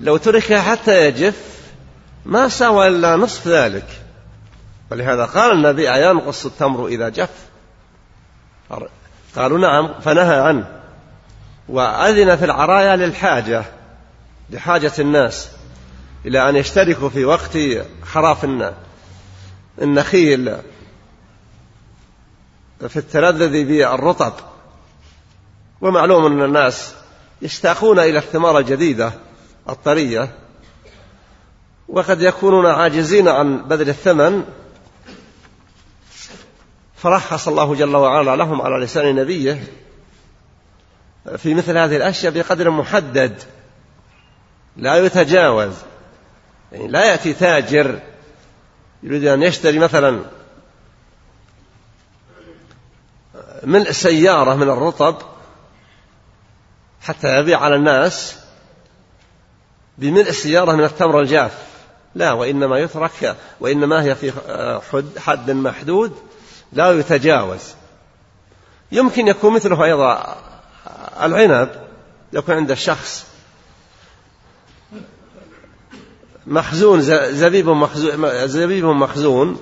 لو ترك حتى يجف ما سوى إلا نصف ذلك. ولهذا قال النبي أينقص التمر إذا جف؟ قالوا نعم فنهى عنه. وأذن في العرايا للحاجة. لحاجة الناس إلى أن يشتركوا في وقت خراف النخيل في التلذذ بالرطب. ومعلوم أن الناس يشتاقون إلى الثمار الجديدة الطرية. وقد يكونون عاجزين عن بذل الثمن. فرخص الله جل وعلا لهم على لسان نبيه في مثل هذه الأشياء بقدر محدد. لا يتجاوز. يعني لا يأتي تاجر يريد أن يشتري مثلا ملء سيارة من الرطب حتى يبيع على الناس بملء سيارة من التمر الجاف لا وإنما يترك وإنما هي في حد محدود لا يتجاوز. يمكن يكون مثله أيضا العنب يكون عند الشخص مخزون زبيب مخزون زبيب مخزون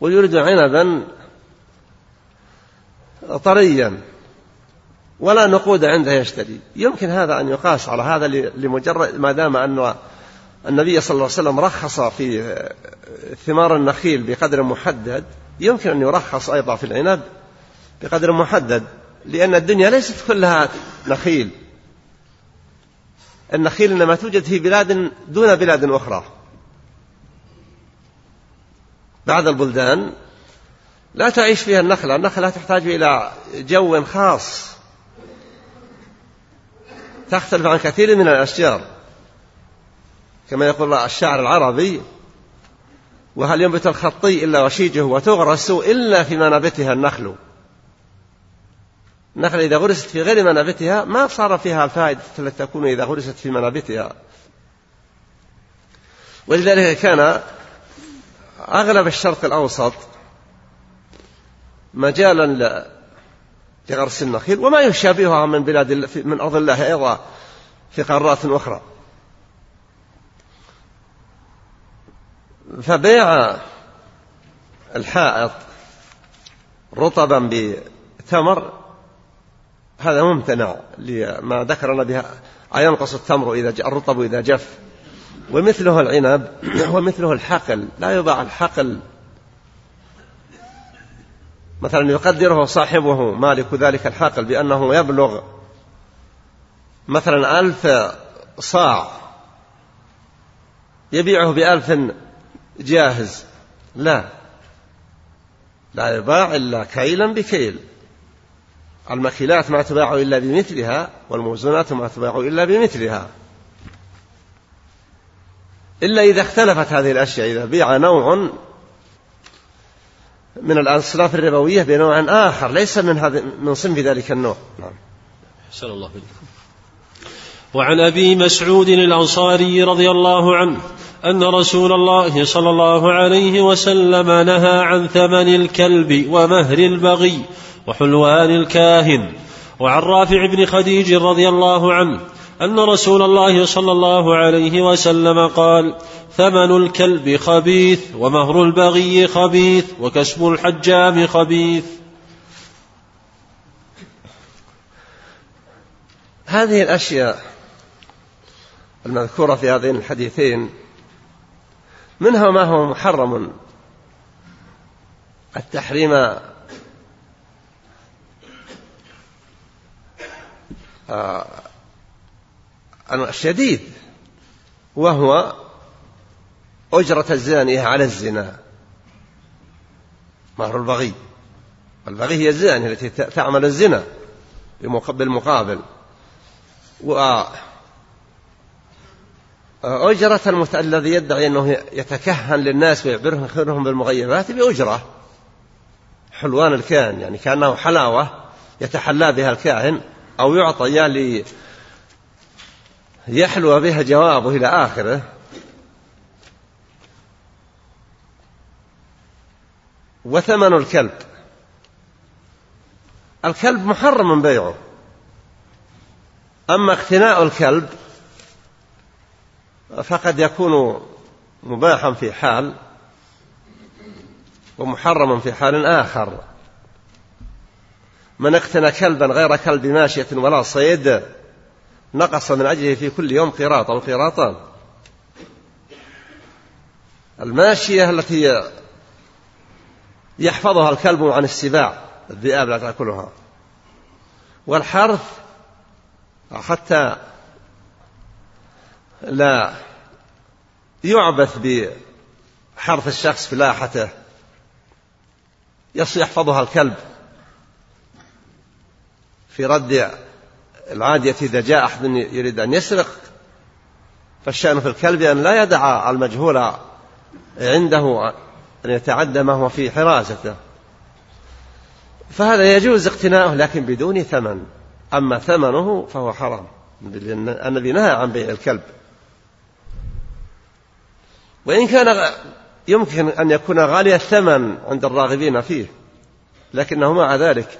ويريد عنبا طريا ولا نقود عنده يشتري. يمكن هذا أن يقاس على هذا لمجرد ما دام أن النبي صلى الله عليه وسلم رخص في ثمار النخيل بقدر محدد يمكن أن يرخص أيضا في العنب بقدر محدد لأن الدنيا ليست كلها نخيل. النخيل إنما توجد في بلاد دون بلاد أخرى. بعض البلدان لا تعيش فيها النخلة النخلة تحتاج إلى جو خاص. تختلف عن كثير من الأشجار. كما يقول الشاعر العربي وهل ينبت الخطي إلا وشيجه وتغرس إلا في منابتها النخل؟ النخل إذا غرست في غير منابتها ما صار فيها الفائدة التي تكون إذا غرست في منابتها. ولذلك كان أغلب الشرق الأوسط مجالا لغرس النخيل وما يشابهها من بلاد من أرض الله أيضا في قارات أخرى. فبيع الحائط رطبا بتمر هذا ممتنع لما ذكرنا بها. أينقص التمر إذا الرطب إذا جف. ومثله العنب ومثله الحقل. لا يباع الحقل. مثلا يقدره صاحبه مالك ذلك الحقل بأنه يبلغ مثلا ألف صاع. يبيعه بألف جاهز. لا. لا يباع إلا كيلا بكيل. المكيلات ما تباع إلا بمثلها والموزونات ما تباع إلا بمثلها. إلا إذا اختلفت هذه الأشياء إذا بيع نوع من الأصناف الربوية بنوع آخر ليس من هذا من صنف ذلك النوع. نعم. أحسن الله إليكم. وعن أبي مسعود الأنصاري رضي الله عنه أن رسول الله صلى الله عليه وسلم نهى عن ثمن الكلب ومهر البغي وحلوان الكاهن وعن رافع بن خديج رضي الله عنه أن رسول الله صلى الله عليه وسلم قال ثمن الكلب خبيث ومهر البغي خبيث وكسب الحجام خبيث. هذه الأشياء المذكورة في هذين الحديثين منها ما هو محرم التحريم آه الشديد وهو أجرة الزانية على الزنا مهر البغي. البغي هي الزانية التي تعمل الزنا بالمقابل. و أجرة المت... الذي يدعي أنه يتكهن للناس ويعبرهم بالمغيبات بأجرة. حلوان الكاهن يعني كأنه حلاوة يتحلى بها الكاهن. أو يعطى لي يحلو بها جوابه إلى آخره. وثمن الكلب. الكلب محرم بيعه. أما اقتناء الكلب فقد يكون مباحا في حال ومحرما في حال آخر. من اقتنى كلبا غير كلب ماشية ولا صيد نقص من أجله في كل يوم قراط أو قراطان الماشية التي يحفظها الكلب عن السباع الذئاب لا تأكلها. والحرث حتى لا يعبث بحرث الشخص فلاحته يحفظها الكلب. في رد العادية إذا جاء أحد يريد أن يسرق فالشأن في الكلب أن لا يدع المجهول عنده أن يتعدى ما هو في حراسته فهذا يجوز اقتناؤه لكن بدون ثمن. أما ثمنه فهو حرام النبي نهى عن بيع الكلب. وإن كان يمكن أن يكون غالي الثمن عند الراغبين فيه لكنه مع ذلك.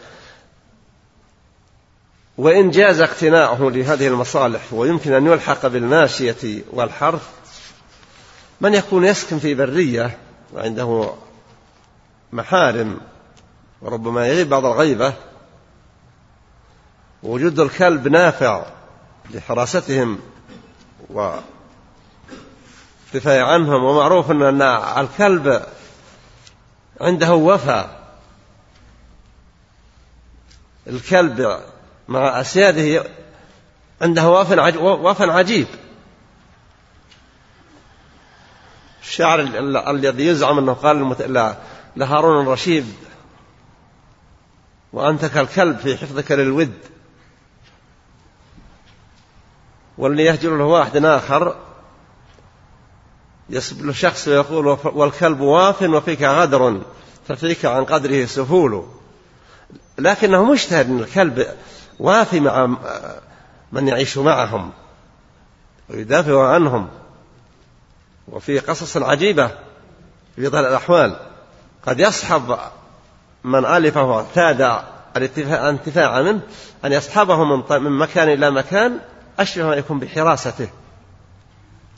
وإن جاز اقتناؤه لهذه المصالح ويمكن أن يلحق بالماشية والحرث من يكون يسكن في برية وعنده محارم وربما يغيب بعض الغيبة وجود الكلب نافع لحراستهم والدفاع عنهم ومعروف أن الكلب عنده وفاء. الكلب مع أسياده عنده وفا عجيب. الشاعر الذي يزعم أنه قال لهارون الرشيد وأنت كالكلب في حفظك للود. واللي يهجر له واحد آخر يسب له شخص ويقول والكلب واف وفيك غدر ففيك عن قدره سفول لكنه مجتهد إن الكلب وافي مع من يعيش معهم ويدافع عنهم. وفي قصص عجيبة في ظل الأحوال. قد يصحب من ألفه واعتاد الانتفاع منه أن يصحبه من مكان إلى مكان أشبه ما يكون بحراسته.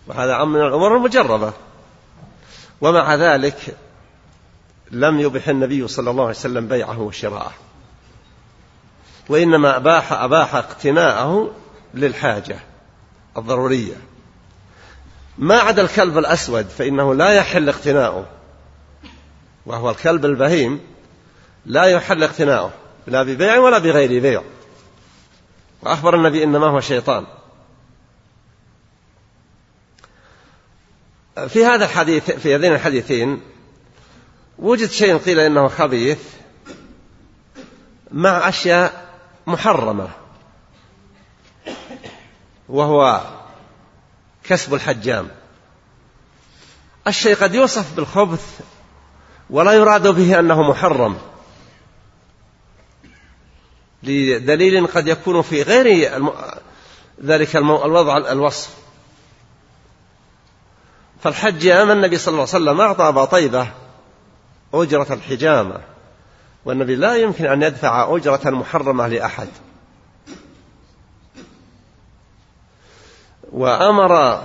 وهذا أمر من الأمور المجربة. ومع ذلك لم يبح النبي صلى الله عليه وسلم بيعه وشراءه. وإنما أباح أباح اقتناءه للحاجة الضرورية. ما عدا الكلب الأسود فإنه لا يحل اقتناؤه وهو الكلب البهيم لا يحل اقتناؤه لا ببيع ولا بغير بيع. وأخبر النبي إنما هو شيطان. في هذا الحديث في هذين الحديثين وجد شيء قيل إنه خبيث مع أشياء محرمة. وهو كسب الحجام. الشيء قد يوصف بالخبث ولا يراد به أنه محرم. لدليل قد يكون في غير ذلك الوضع الوصف. فالحجام النبي صلى الله عليه وسلم أعطى أبا طيبة أجرة الحجامة. والنبي لا يمكن أن يدفع أجرة محرمة لأحد. وأمر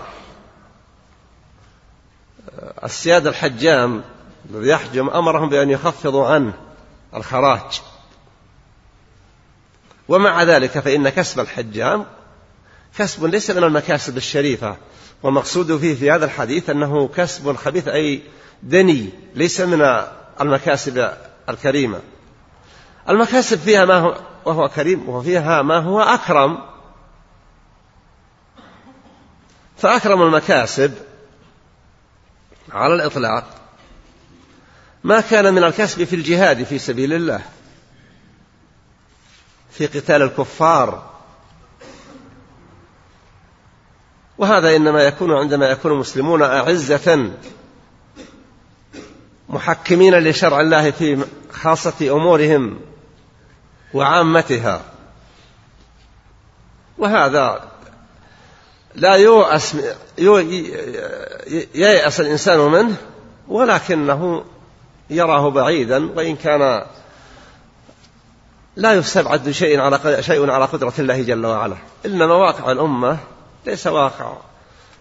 السيادة الحجام الذي يحجم أمرهم بأن يخفضوا عنه الخراج. ومع ذلك فإن كسب الحجام كسب ليس من المكاسب الشريفة. والمقصود فيه في هذا الحديث أنه كسب خبيث أي دني ليس من المكاسب الكريمة. المكاسب فيها ما هو وهو كريم وفيها ما هو أكرم. فأكرم المكاسب على الإطلاق ما كان من الكسب في الجهاد في سبيل الله في قتال الكفار. وهذا إنما يكون عندما يكون المسلمون أعزة محكمين لشرع الله في خاصة أمورهم. وعامتها. وهذا لا يؤس ييأس الإنسان منه ولكنه يراه بعيدا وإن كان لا يستبعد شيء على شيء على قدرة الله جل وعلا. إنما واقع الأمة ليس واقع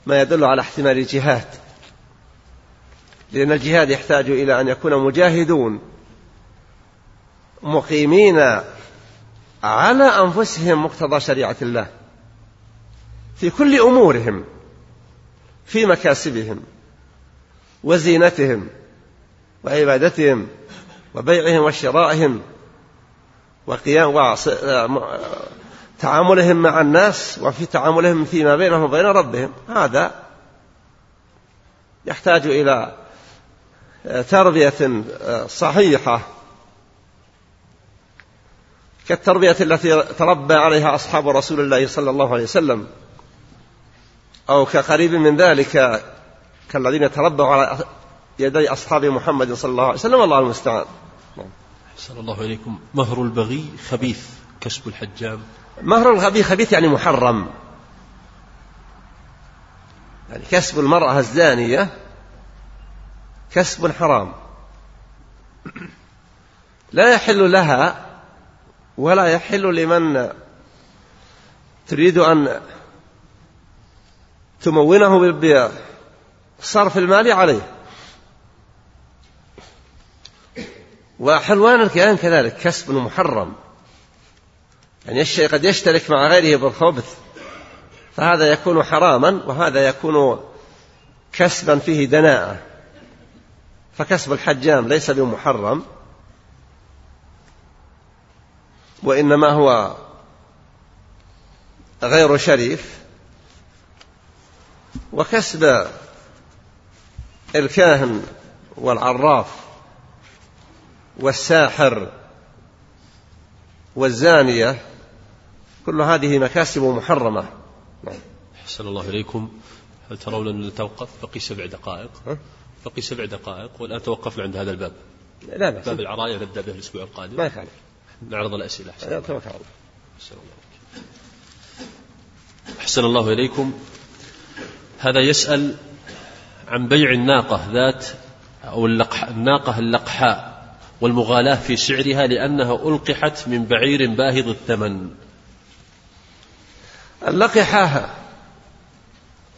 ما يدل على احتمال الجهاد. لأن الجهاد يحتاج إلى أن يكون مجاهدون مقيمين على أنفسهم مقتضى شريعة الله. في كل أمورهم في مكاسبهم وزينتهم وعبادتهم وبيعهم وشرائهم وقيام تعاملهم مع الناس وفي تعاملهم فيما بينهم وبين ربهم. هذا يحتاج إلى تربية صحيحة. كالتربية التي تربى عليها أصحاب رسول الله صلى الله عليه وسلم أو كقريب من ذلك كالذين تربوا على يدي أصحاب محمد صلى الله عليه وسلم. والله المستعان. أحسن الله إليكم. مهر البغي خبيث كسب الحجام. مهر الغبي خبيث يعني محرم. يعني كسب المرأة الزانية كسب حرام. لا يحل لها ولا يحل لمن تريد أن تمونه بصرف المال عليه. وحلوان الكيان كذلك؟ كسب محرم. يعني الشيء قد يشترك مع غيره بالخبث. فهذا يكون حراما وهذا يكون كسبا فيه دناءة. فكسب الحجام ليس بمحرم. وإنما هو غير شريف وكسب الكاهن والعراف والساحر والزانية كل هذه مكاسب محرمة. نعم. أحسن الله إليكم. هل ترون أن نتوقف بقي سبع دقائق. بقي سبع دقائق والآن توقفنا عند هذا الباب؟ لا بأس باب العراية نبدأ به الأسبوع القادم. ما يخالف. نعرض الأسئلة. أحسن الله أحسن الله إليكم. هذا يسأل عن بيع الناقة ذات أو اللقح الناقة اللقحاء والمغالاة في سعرها لأنها ألقحت من بعير باهظ الثمن. اللقحة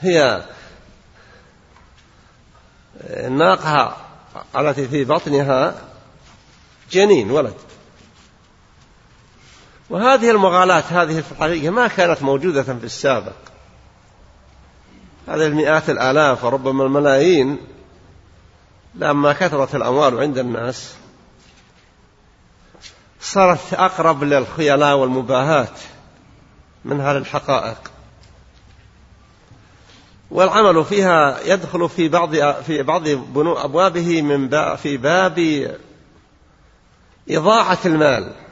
هي الناقة التي في بطنها جنين ولد. وهذه المغالاة هذه في الحقيقة ما كانت موجودة في السابق. هذه المئات الآلاف وربما الملايين لما كثرت الأموال عند الناس صارت أقرب للخيلاء والمباهاة من هذه الحقائق. والعمل فيها يدخل في بعض في بعض أبوابه من في باب إضاعة المال.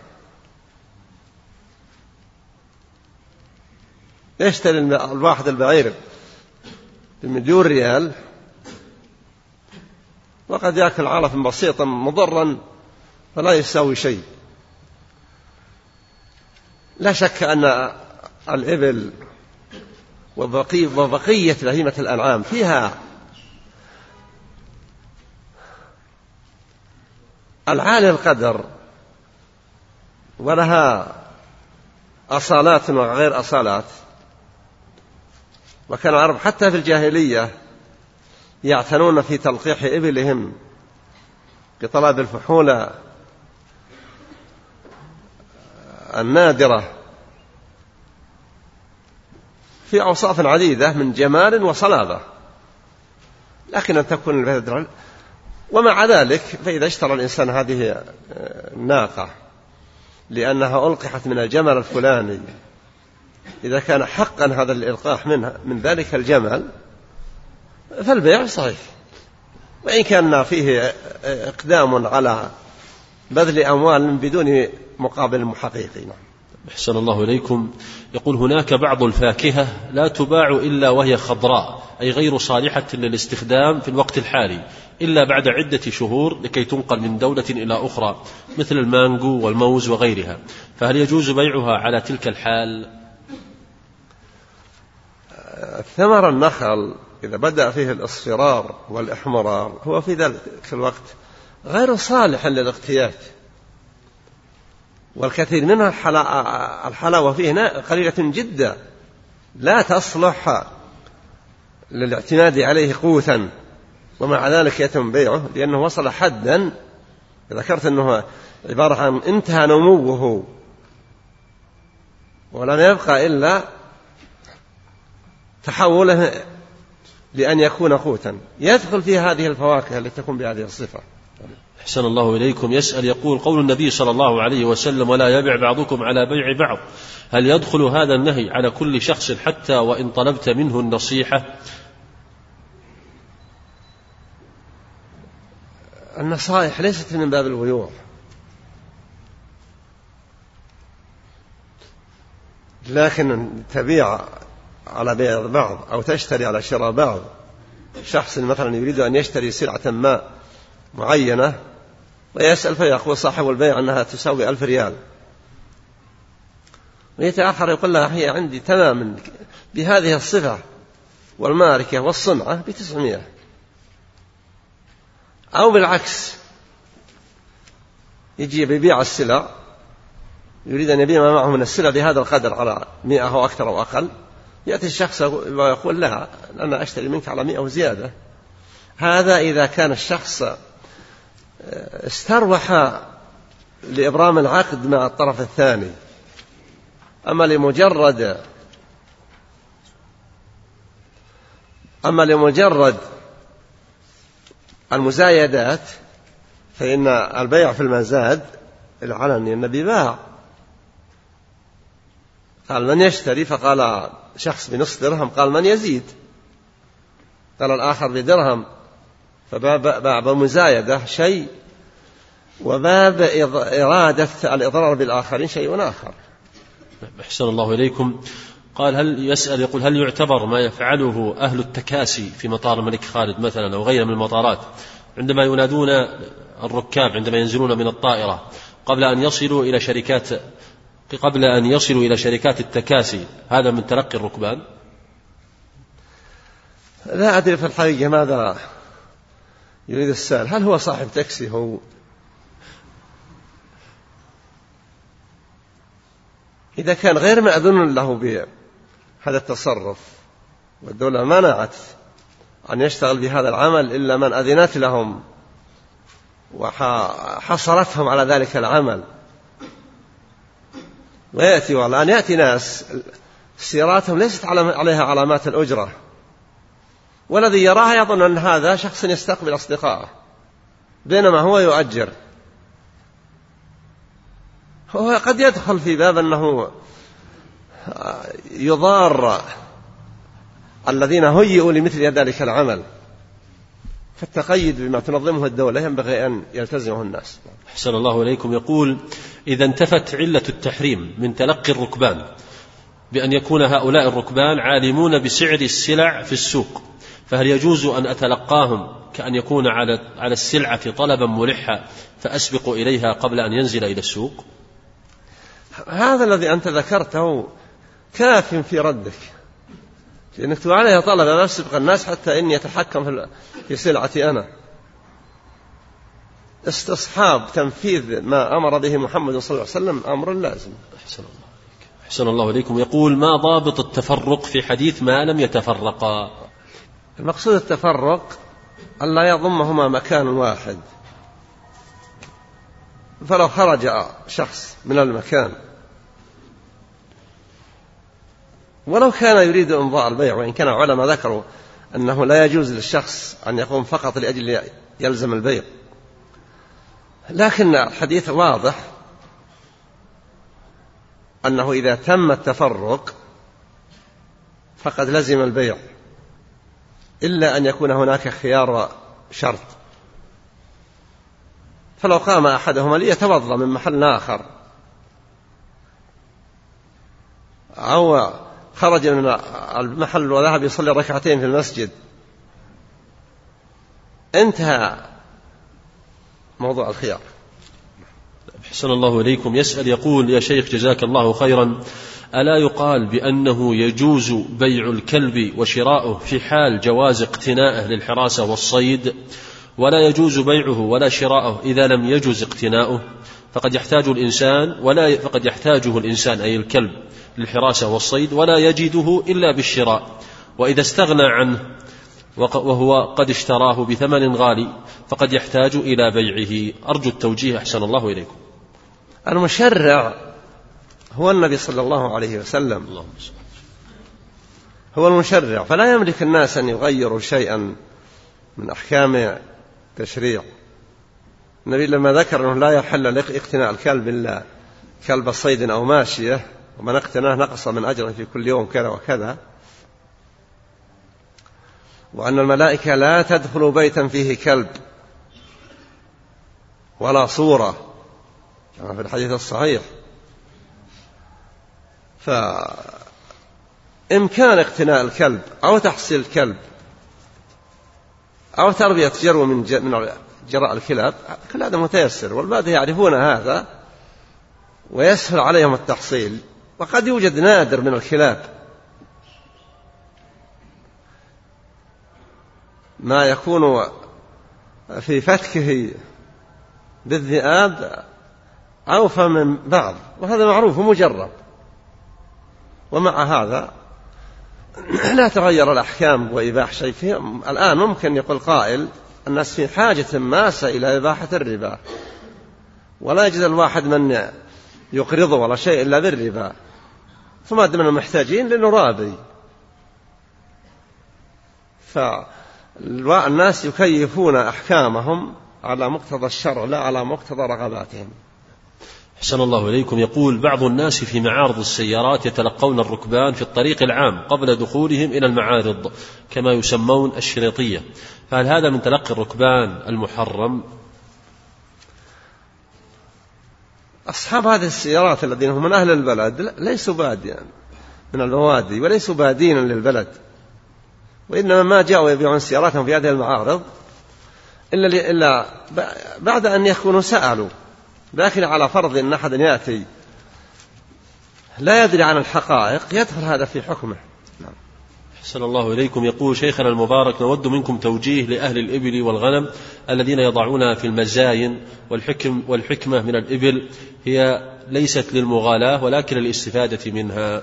يشتري الواحد البعير بمليون ريال وقد يأكل علفا بسيطا مضرا فلا يساوي شيء. لا شك أن الإبل وبقية, بهيمة الأنعام فيها العالي القدر ولها أصالات وغير أصالات. وكان العرب حتى في الجاهلية يعتنون في تلقيح إبلهم بطلب الفحول النادرة في أوصاف عديدة من جمال وصلابة لكن أن تكون البذرة ومع ذلك فإذا اشترى الإنسان هذه الناقة لأنها ألقحت من الجمل الفلاني إذا كان حقا هذا الإلقاح منها من ذلك الجمل فالبيع صحيح. وإن كان فيه إقدام على بذل أموال بدون مقابل حقيقي نعم. أحسن الله إليكم. يقول هناك بعض الفاكهة لا تباع إلا وهي خضراء أي غير صالحة للاستخدام في الوقت الحالي إلا بعد عدة شهور لكي تنقل من دولة إلى أخرى مثل المانجو والموز وغيرها. فهل يجوز بيعها على تلك الحال؟ ثمر النخل إذا بدأ فيه الإصفرار والإحمرار هو في ذلك الوقت غير صالح للاغتيات والكثير منها الحلاوة فيه قليلة جدا. لا تصلح للاعتماد عليه قوتا. ومع ذلك يتم بيعه لأنه وصل حدا. ذكرت أنه عبارة عن انتهى نموه. ولم يبقى إلا تحوله لأن يكون قوتا. يدخل في هذه الفواكه التي تكون بهذه الصفة. أحسن الله إليكم. يسأل يقول قول النبي صلى الله عليه وسلم ولا يبع بعضكم على بيع بعض. هل يدخل هذا النهي على كل شخص حتى وإن طلبت منه النصيحة؟ النصائح ليست من باب البيوع لكن تبيع على بيع بعض أو تشتري على شراء بعض. شخص مثلا يريد أن يشتري سلعة ما معينة ويسأل فيقول صاحب البيع أنها تساوي ألف ريال. ويتأخر يقول لها هي عندي تماما بهذه الصفة والماركة والصنعة بتسعمائة أو بالعكس يجي يبيع السلع يريد أن يبيع ما معه من السلع بهذا القدر على مئة أو أكثر أو أقل. يأتي الشخص ويقول لها أنا أشتري منك على مئة وزيادة. هذا إذا كان الشخص استروح لإبرام العقد مع الطرف الثاني. أما لمجرد أما لمجرد المزايدات فإن البيع في المزاد العلني النبي باع. قال من يشتري؟ فقال شخص بنصف درهم قال من يزيد؟ قال الآخر بدرهم. فباب المزايدة شيء وباب إرادة الإضرار بالآخرين شيء آخر. أحسن الله إليكم. قال هل يسأل يقول هل يعتبر ما يفعله أهل التكاسي في مطار الملك خالد مثلا أو غيره من المطارات عندما ينادون الركاب عندما ينزلون من الطائرة قبل أن يصلوا إلى شركات قبل أن يصلوا إلى شركات التكاسي هذا من تلقي الركبان؟ لا أدري في الحقيقة ماذا يريد السائل. هل هو صاحب تاكسي؟ هو إذا كان غير مأذون له بهذا التصرف والدولة منعت أن يشتغل بهذا العمل إلا من أذنت لهم وحصرتهم على ذلك العمل. ويأتي والآن يأتي ناس سياراتهم ليست عليها علامات الأجرة. والذي يراها يظن أن هذا شخص يستقبل أصدقائه بينما هو يؤجر. هو قد يدخل في باب أنه يضار الذين هيئوا لمثل ذلك العمل. فالتقيد بما تنظمه الدولة ينبغي أن يلتزمه الناس. أحسن الله إليكم. يقول إذا انتفت علة التحريم من تلقي الركبان بأن يكون هؤلاء الركبان عالمون بسعر السلع في السوق فهل يجوز أن أتلقاهم كأن يكون على على السلعة طلبا ملحا فأسبق إليها قبل أن ينزل إلى السوق؟ هذا الذي أنت ذكرته كاف في ردك. لأنك تقول عليها طلب ما أسبق الناس حتى إني أتحكم في سلعتي أنا. استصحاب تنفيذ ما أمر به محمد صلى الله عليه وسلم أمر لازم. أحسن الله أحسن الله إليكم. يقول ما ضابط التفرق في حديث ما لم يتفرقا? المقصود التفرق أن لا يضمهما مكان واحد. فلو خرج شخص من المكان ولو كان يريد إمضاء البيع وإن كان علماء ذكروا أنه لا يجوز للشخص أن يقوم فقط لأجل يلزم البيع. لكن الحديث واضح أنه إذا تم التفرق فقد لزم البيع إلا أن يكون هناك خيار شرط. فلو قام أحدهما ليتوضأ من محل آخر أو خرج من المحل وذهب يصلي ركعتين في المسجد. انتهى موضوع الخيار. أحسن الله إليكم. يسأل يقول يا شيخ جزاك الله خيرا ألا يقال بأنه يجوز بيع الكلب وشراؤه في حال جواز اقتنائه للحراسة والصيد؟ ولا يجوز بيعه ولا شراؤه إذا لم يجوز اقتناؤه. فقد يحتاج الإنسان ولا فقد يحتاجه الإنسان أي الكلب. للحراسة والصيد ولا يجده إلا بالشراء. وإذا استغنى عنه وهو قد اشتراه بثمن غالي فقد يحتاج إلى بيعه. أرجو التوجيه. أحسن الله إليكم. المشرع هو النبي صلى الله عليه وسلم. اللهم هو المشرع. فلا يملك الناس أن يغيروا شيئا من أحكام التشريع النبي لما ذكر أنه لا يحل اقتناء الكلب إلا كلب صيد أو ماشية ومن اقتناه نقص من أجره في كل يوم كذا وكذا. وأن الملائكة لا تدخل بيتا فيه كلب ولا صورة كما في الحديث الصحيح. فإمكان اقتناء الكلب أو تحصيل الكلب أو تربية جرو من جراء الكلاب كل هذا متيسر والبادية يعرفون هذا ويسهل عليهم التحصيل. وقد يوجد نادر من الكلاب ما يكون في فتكه بالذئاب أوفى من بعض وهذا معروف ومجرب. ومع هذا لا تغير الأحكام وإباح شيء. فيه الآن ممكن يقول قائل الناس في حاجة ماسة إلى إباحة الربا ولا يجد الواحد من يقرضه ولا شيء إلا بالربا. فما دمنا محتاجين لنرابي فالناس يكيفون أحكامهم على مقتضى الشرع لا على مقتضى رغباتهم. أحسن الله إليكم. يقول بعض الناس في معارض السيارات يتلقون الركبان في الطريق العام قبل دخولهم إلى المعارض كما يسمون الشريطية. فهل هذا من تلقي الركبان المحرم؟ أصحاب هذه السيارات الذين هم من أهل البلد ليسوا باديا من البوادي وليسوا بادين للبلد وإنما ما جاءوا يبيعون سياراتهم في هذه المعارض إلا, إلا بعد أن يكونوا سألوا لكن على فرض أن أحد يأتي لا يدري عن الحقائق يدخل هذا في حكمه. أحسن الله إليكم. يقول شيخنا المبارك نود منكم توجيه لأهل الإبل والغنم الذين يضعونها في المزاين والحكم والحكمة من الإبل هي ليست للمغالاة ولكن للاستفادة منها.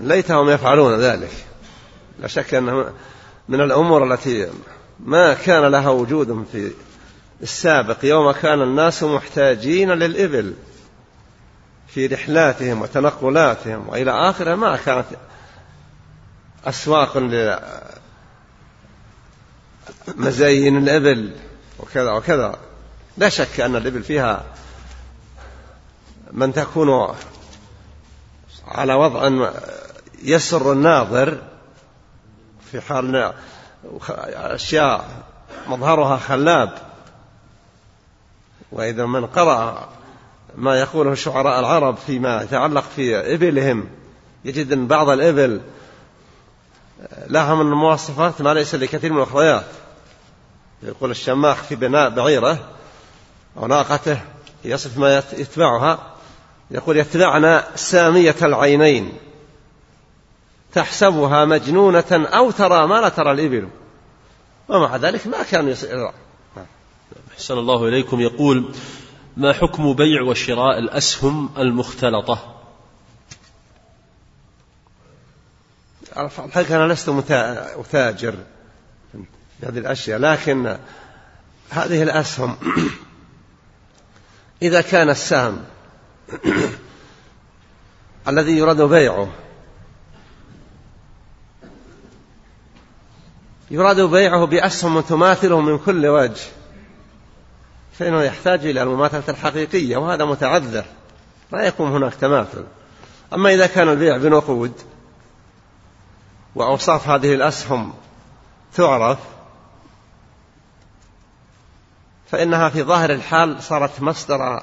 ليتهم يفعلون ذلك. لا شك أنه من الأمور التي ما كان لها وجود في السابق. يوم كان الناس محتاجين للإبل. في رحلاتهم وتنقلاتهم وإلى آخره ما كانت أسواق لمزاين الإبل وكذا وكذا. لا شك أن الإبل فيها من تكون على وضع يسر الناظر في حال أشياء مظهرها خلاب. وإذا من قرأ ما يقوله شعراء العرب فيما يتعلق في إبلهم. يجد أن بعض الإبل لها من المواصفات ما ليس لكثير من الأخريات يقول الشماخ في بناء بعيره أو ناقته يصف ما يتبعها. يقول يتبعنا سامية العينين. تحسبها مجنونة أو ترى ما لا ترى الإبل. ومع ذلك ما كانوا يصير أحسن الله إليكم. يقول ما حكم بيع وشراء الأسهم المختلطة؟ الحقيقة أنا لست متاجر بهذه الأشياء لكن هذه الأسهم إذا كان السهم الذي يراد بيعه يراد بيعه بأسهم تماثله من كل وجه. فإنه يحتاج إلى المماثلة الحقيقية وهذا متعذر. لا يكون هناك تماثل. أما إذا كان البيع بنقود وأوصاف هذه الأسهم تعرف فإنها في ظاهر الحال صارت مصدر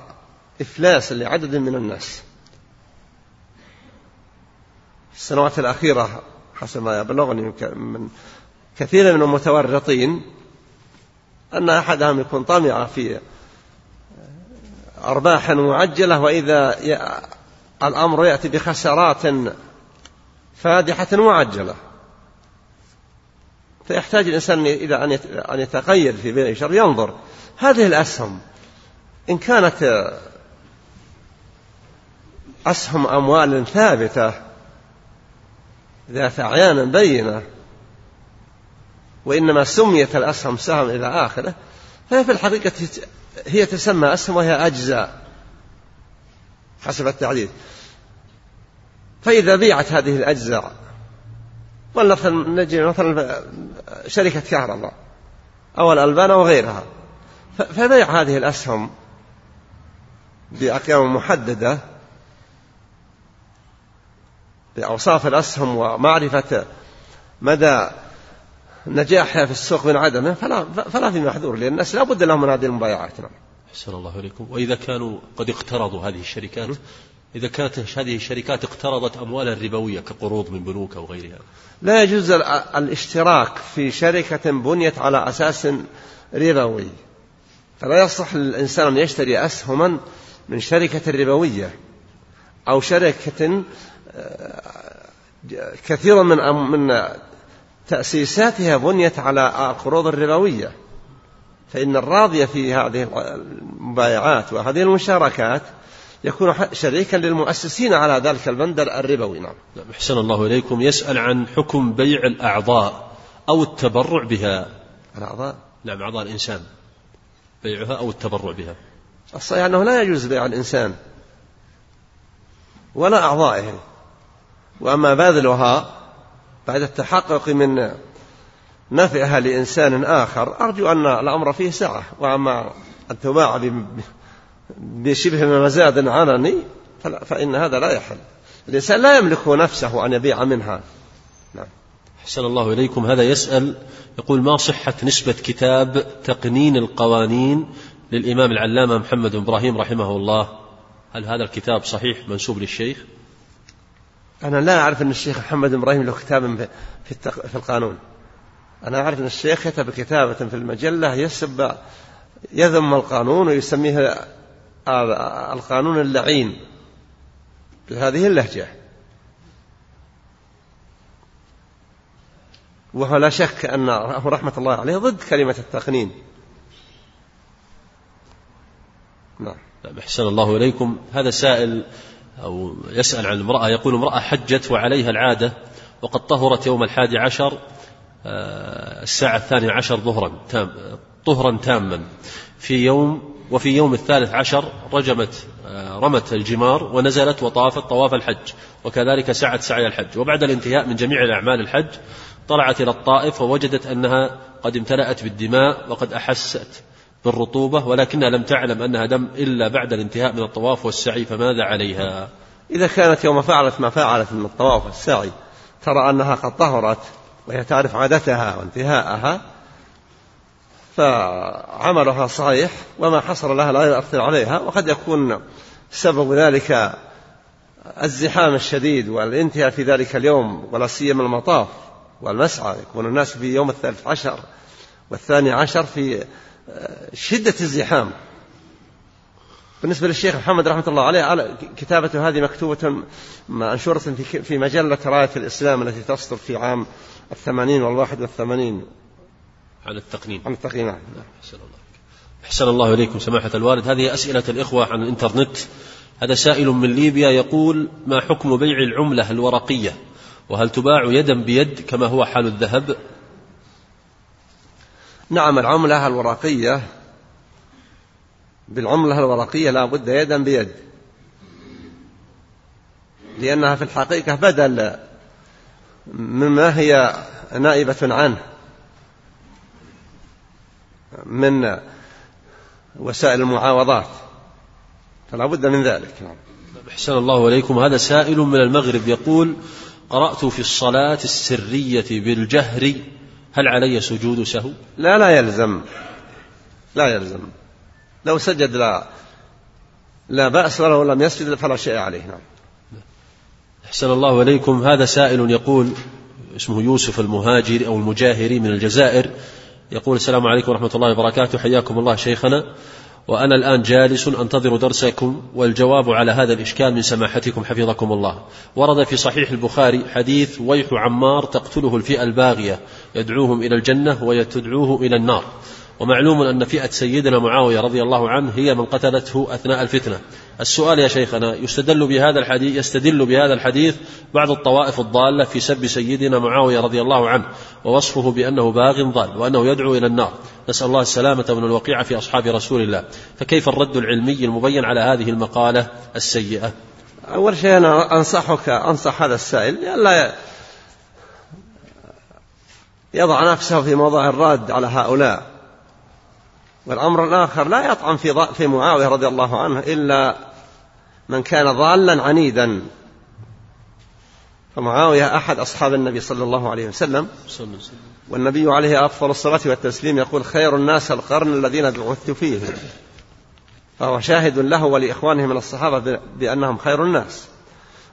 إفلاس لعدد من الناس. في السنوات الأخيرة حسب ما يبلغني من كثير من المتورطين أن أحدهم يكون طمع في أرباح معجلة وإذا الأمر يأتي بخسارات فادحة معجلة. فيحتاج الإنسان إلى أن يتقيد في بيع شر. ينظر هذه الأسهم إن كانت أسهم أموال ثابتة ذات أعيان بينة وإنما سميت الأسهم سهم إلى آخره فهي في الحقيقة هي تسمى أسهم وهي أجزاء حسب التعديل. فإذا بيعت هذه الأجزاء ولنفرض نجي مثلا شركة كهرباء أو الألبان أو غيرها فبيع هذه الأسهم بأقيام محددة بأوصاف الأسهم ومعرفة مدى نجاحها في السوق من عدمة فلا فلا في محذور لأن الناس لا بد لهم من هذه المبايعات. نعم. أحسن الله إليكم. وإذا كانوا قد اقترضوا هذه الشركات إذا كانت هذه الشركات اقترضت أموالا ربوية كقروض من بنوك أو غيرها؟ لا يجوز الاشتراك في شركة بنيت على أساس ربوي. فلا يصح للإنسان أن يشتري أسهما من شركة ربوية أو شركة آه، كثيرا من من تأسيساتها بنيت على القروض الربوية. فإن الراضي في هذه المبايعات وهذه المشاركات يكون شريكا للمؤسسين على ذلك البندر الربوي. نعم. نعم أحسن الله إليكم. يسأل عن حكم بيع الأعضاء أو التبرع بها. الأعضاء؟ نعم أعضاء الإنسان. بيعها أو التبرع بها. الصحيح أنه لا يجوز بيع الإنسان ولا أعضائه. وأما باذلها بعد التحقق من نفعها لإنسان آخر أرجو أن الأمر فيه سعة. وأما أن تباع بشبه مزاد علني فإن هذا لا يحل. الإنسان لا يملك نفسه أن يبيع منها. نعم. حسن الله إليكم. هذا يسأل يقول ما صحة نسبة كتاب تقنين القوانين للإمام العلامة محمد إبراهيم رحمه الله؟ هل هذا الكتاب صحيح منسوب للشيخ؟ أنا لا أعرف أن الشيخ محمد إبراهيم له كتاب في, في القانون. أنا أعرف أن الشيخ كتب كتابة في المجلة يسب يذم القانون ويسميه القانون اللعين. بهذه اللهجة. وهو لا شك أن رحمة الله عليه ضد كلمة التقنين. نعم أحسن الله إليكم. هذا سائل أو يسأل عن امرأة يقول امرأة حجت وعليها العادة وقد طهرت يوم الحادي عشر آه، الساعة الثانية عشر ظهرا تام طهرا تاما. في يوم وفي يوم الثالث عشر رجمت آه، رمت الجمار ونزلت وطافت طواف الحج وكذلك سعت سعي الحج. وبعد الانتهاء من جميع الأعمال الحج طلعت إلى الطائف ووجدت أنها قد امتلأت بالدماء وقد أحست. بالرطوبة ولكنها لم تعلم أنها دم إلا بعد الانتهاء من الطواف والسعي فماذا عليها؟ إذا كانت يوم فعلت ما فعلت من الطواف والسعي ترى أنها قد طهرت وهي تعرف عادتها وانتهاءها فعملها صحيح وما حصل لها لا يؤثر عليها وقد يكون سبب ذلك الزحام الشديد والانتهاء في ذلك اليوم ولا سيما المطاف والمسعى يكون الناس في يوم الثالث عشر والثاني عشر في شدة الزحام. بالنسبة للشيخ محمد رحمة الله عليه كتابته هذه مكتوبة منشورة في مجلة راية الإسلام التي تصدر في عام الثمانين والواحد والثمانين. عن التقنين. عن التقنين نعم. أحسن الله أحسن الله إليكم سماحة الوالد. هذه أسئلة الإخوة عن الإنترنت. هذا سائل من ليبيا يقول ما حكم بيع العملة الورقية؟ وهل تباع يدا بيد كما هو حال الذهب؟ نعم العملة الورقية. بالعملة الورقية لا بد يدا بيد. لأنها في الحقيقة بدل مما هي نائبة عنه. من وسائل المعاوضات. فلا بد من ذلك. نعم. أحسن الله إليكم. هذا سائل من المغرب يقول قرأت في الصلاة السرية بالجهر هل علي سجود سهو لا لا يلزم. لا يلزم. لو سجد لا لا بأس ولو لم يسجد فلا شيء عليه. نعم. أحسن الله إليكم. هذا سائل يقول اسمه يوسف المهاجر أو المجاهري من الجزائر يقول السلام عليكم ورحمة الله وبركاته. حياكم الله شيخنا. وأنا الآن جالس أنتظر درسكم والجواب على هذا الإشكال من سماحتكم حفظكم الله. ورد في صحيح البخاري حديث ويح عمار تقتله الفئة الباغية يدعوهم إلى الجنة ويتدعوه إلى النار. ومعلوم أن فئة سيدنا معاوية رضي الله عنه هي من قتلته أثناء الفتنة. السؤال يا شيخنا يستدل بهذا الحديث يستدل بهذا الحديث بعض الطوائف الضالة في سب سيدنا معاوية رضي الله عنه ووصفه بأنه باغ ضال وأنه يدعو إلى النار. نسأل الله السلامة من الوقيعة في أصحاب رسول الله. فكيف الرد العلمي المبين على هذه المقالة السيئة؟ أول شيء أنا أنصحك أنصح هذا السائل لا يضع نفسه في موضع الراد على هؤلاء. والأمر الآخر لا يطعن في في معاوية رضي الله عنه إلا من كان ضالا عنيدا. فمعاوية أحد أصحاب النبي صلى الله عليه وسلم. والنبي عليه أفضل الصلاة والتسليم يقول خير الناس القرن الذين بعثت فيه. فهو شاهد له ولإخوانه من الصحابة بأنهم خير الناس.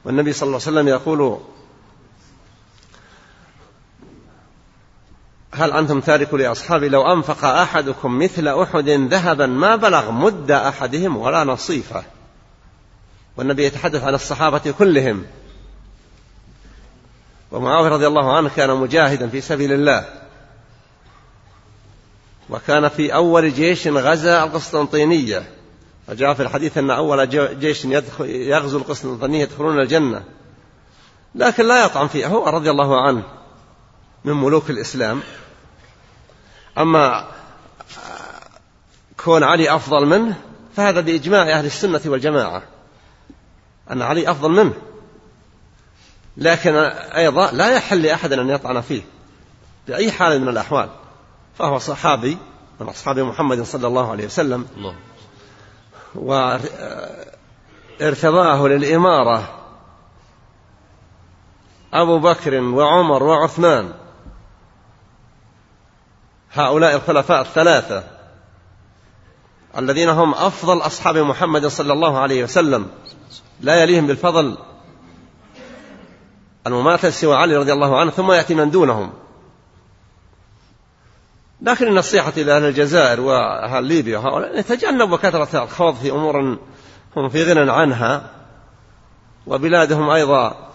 والنبي صلى الله عليه وسلم يقول هل أنتم تاركوا لأصحابي؟ لو أنفق أحدكم مثل أحد ذهبا ما بلغ مد أحدهم ولا نصيفة. والنبي يتحدث عن الصحابة كلهم. ومعاوية رضي الله عنه كان مجاهدا في سبيل الله. وكان في أول جيش غزا القسطنطينية. وجاء في الحديث أن أول جيش يغزو القسطنطينية يدخلون الجنة. لكن لا يطعن فيه هو رضي الله عنه من ملوك الإسلام. أما كون علي أفضل منه فهذا بإجماع أهل السنة والجماعة أن علي أفضل منه. لكن أيضا لا يحل لأحد أن يطعن فيه بأي حال من الأحوال. فهو صحابي من أصحاب محمد صلى الله عليه وسلم. الله. وارتضاه للإمارة أبو بكر وعمر وعثمان. هؤلاء الخلفاء الثلاثة الذين هم أفضل أصحاب محمد صلى الله عليه وسلم. لا يليهم بالفضل المماثل سوى علي رضي الله عنه ثم يأتي من دونهم. لكن النصيحة إلى أهل الجزائر وأهل ليبيا وهؤلاء يتجنبوا كثرة الخوض في أمور هم في غنى عنها وبلادهم أيضا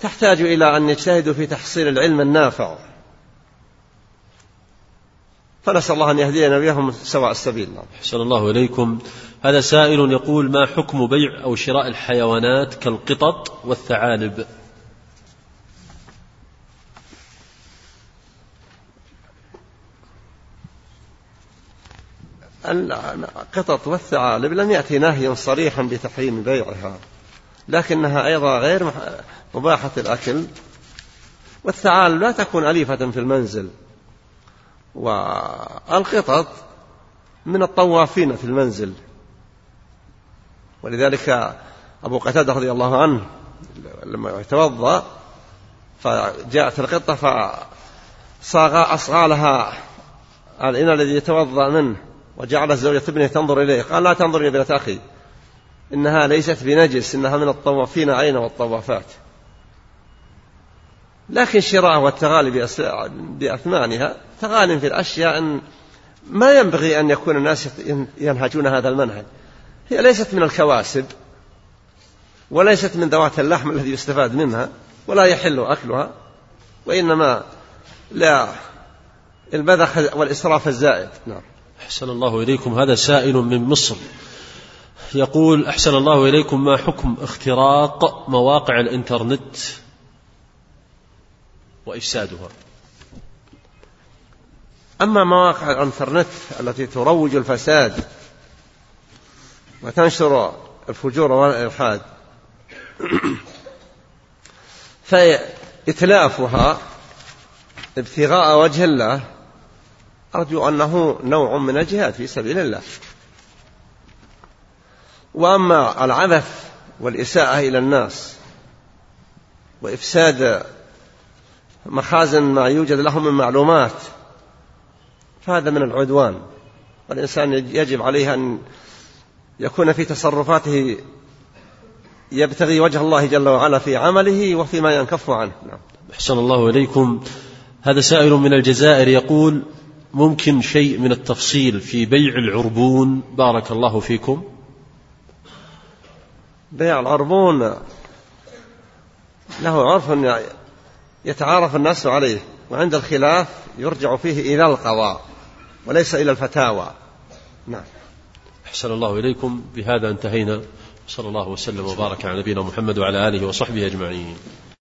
تحتاج إلى أن يجتهدوا في تحصيل العلم النافع. فنسأل الله أن يهدينا وإياهم سواء السبيل. نعم. أحسن الله إليكم. هذا سائل يقول ما حكم بيع أو شراء الحيوانات كالقطط والثعالب؟ القطط والثعالب لم يأتي نهي صريحا بتحريم بيعها لكنها أيضا غير مباحة الأكل. والثعالب لا تكون أليفة في المنزل. والقطط من الطوافين في المنزل. ولذلك أبو قتادة رضي الله عنه لما يتوضأ فجاءت القطة فصاغ أصغى لها الإناء الذي يتوضأ منه وجعل زوجة ابنه تنظر إليه. قال لا تنظر يا ابنة أخي إنها ليست بنجس إنها من الطوافين عين والطوافات. لكن شراء والتغالي بأثمانها تغال في الأشياء ما ينبغي أن يكون الناس ينهجون هذا المنهج. هي ليست من الكواسب وليست من ذوات اللحم الذي يستفاد منها ولا يحل أكلها وإنما لا. البذخ والإسراف الزائد. نعم. أحسن الله إليكم. هذا سائل من مصر. يقول أحسن الله إليكم ما حكم اختراق مواقع الإنترنت؟ وإفسادها. أما مواقع الإنترنت التي تروج الفساد وتنشر الفجور والإلحاد فإتلافها ابتغاء وجه الله أرجو أنه نوع من الجهاد في سبيل الله. وأما العبث والإساءة إلى الناس وإفساد مخازن ما يوجد لهم من معلومات. فهذا من العدوان. والإنسان يجب عليه أن يكون في تصرفاته يبتغي وجه الله جل وعلا في عمله وفيما ينكف عنه. نعم. أحسن الله إليكم. هذا سائل من الجزائر يقول ممكن شيء من التفصيل في بيع العربون؟ بارك الله فيكم. بيع العربون له عرف يتعارف الناس عليه وعند الخلاف يرجع فيه إلى القضاء وليس إلى الفتاوى. نعم. أحسن الله إليكم. بهذا انتهينا. صلى الله وسلم وبارك على نبينا محمد وعلى آله وصحبه أجمعين.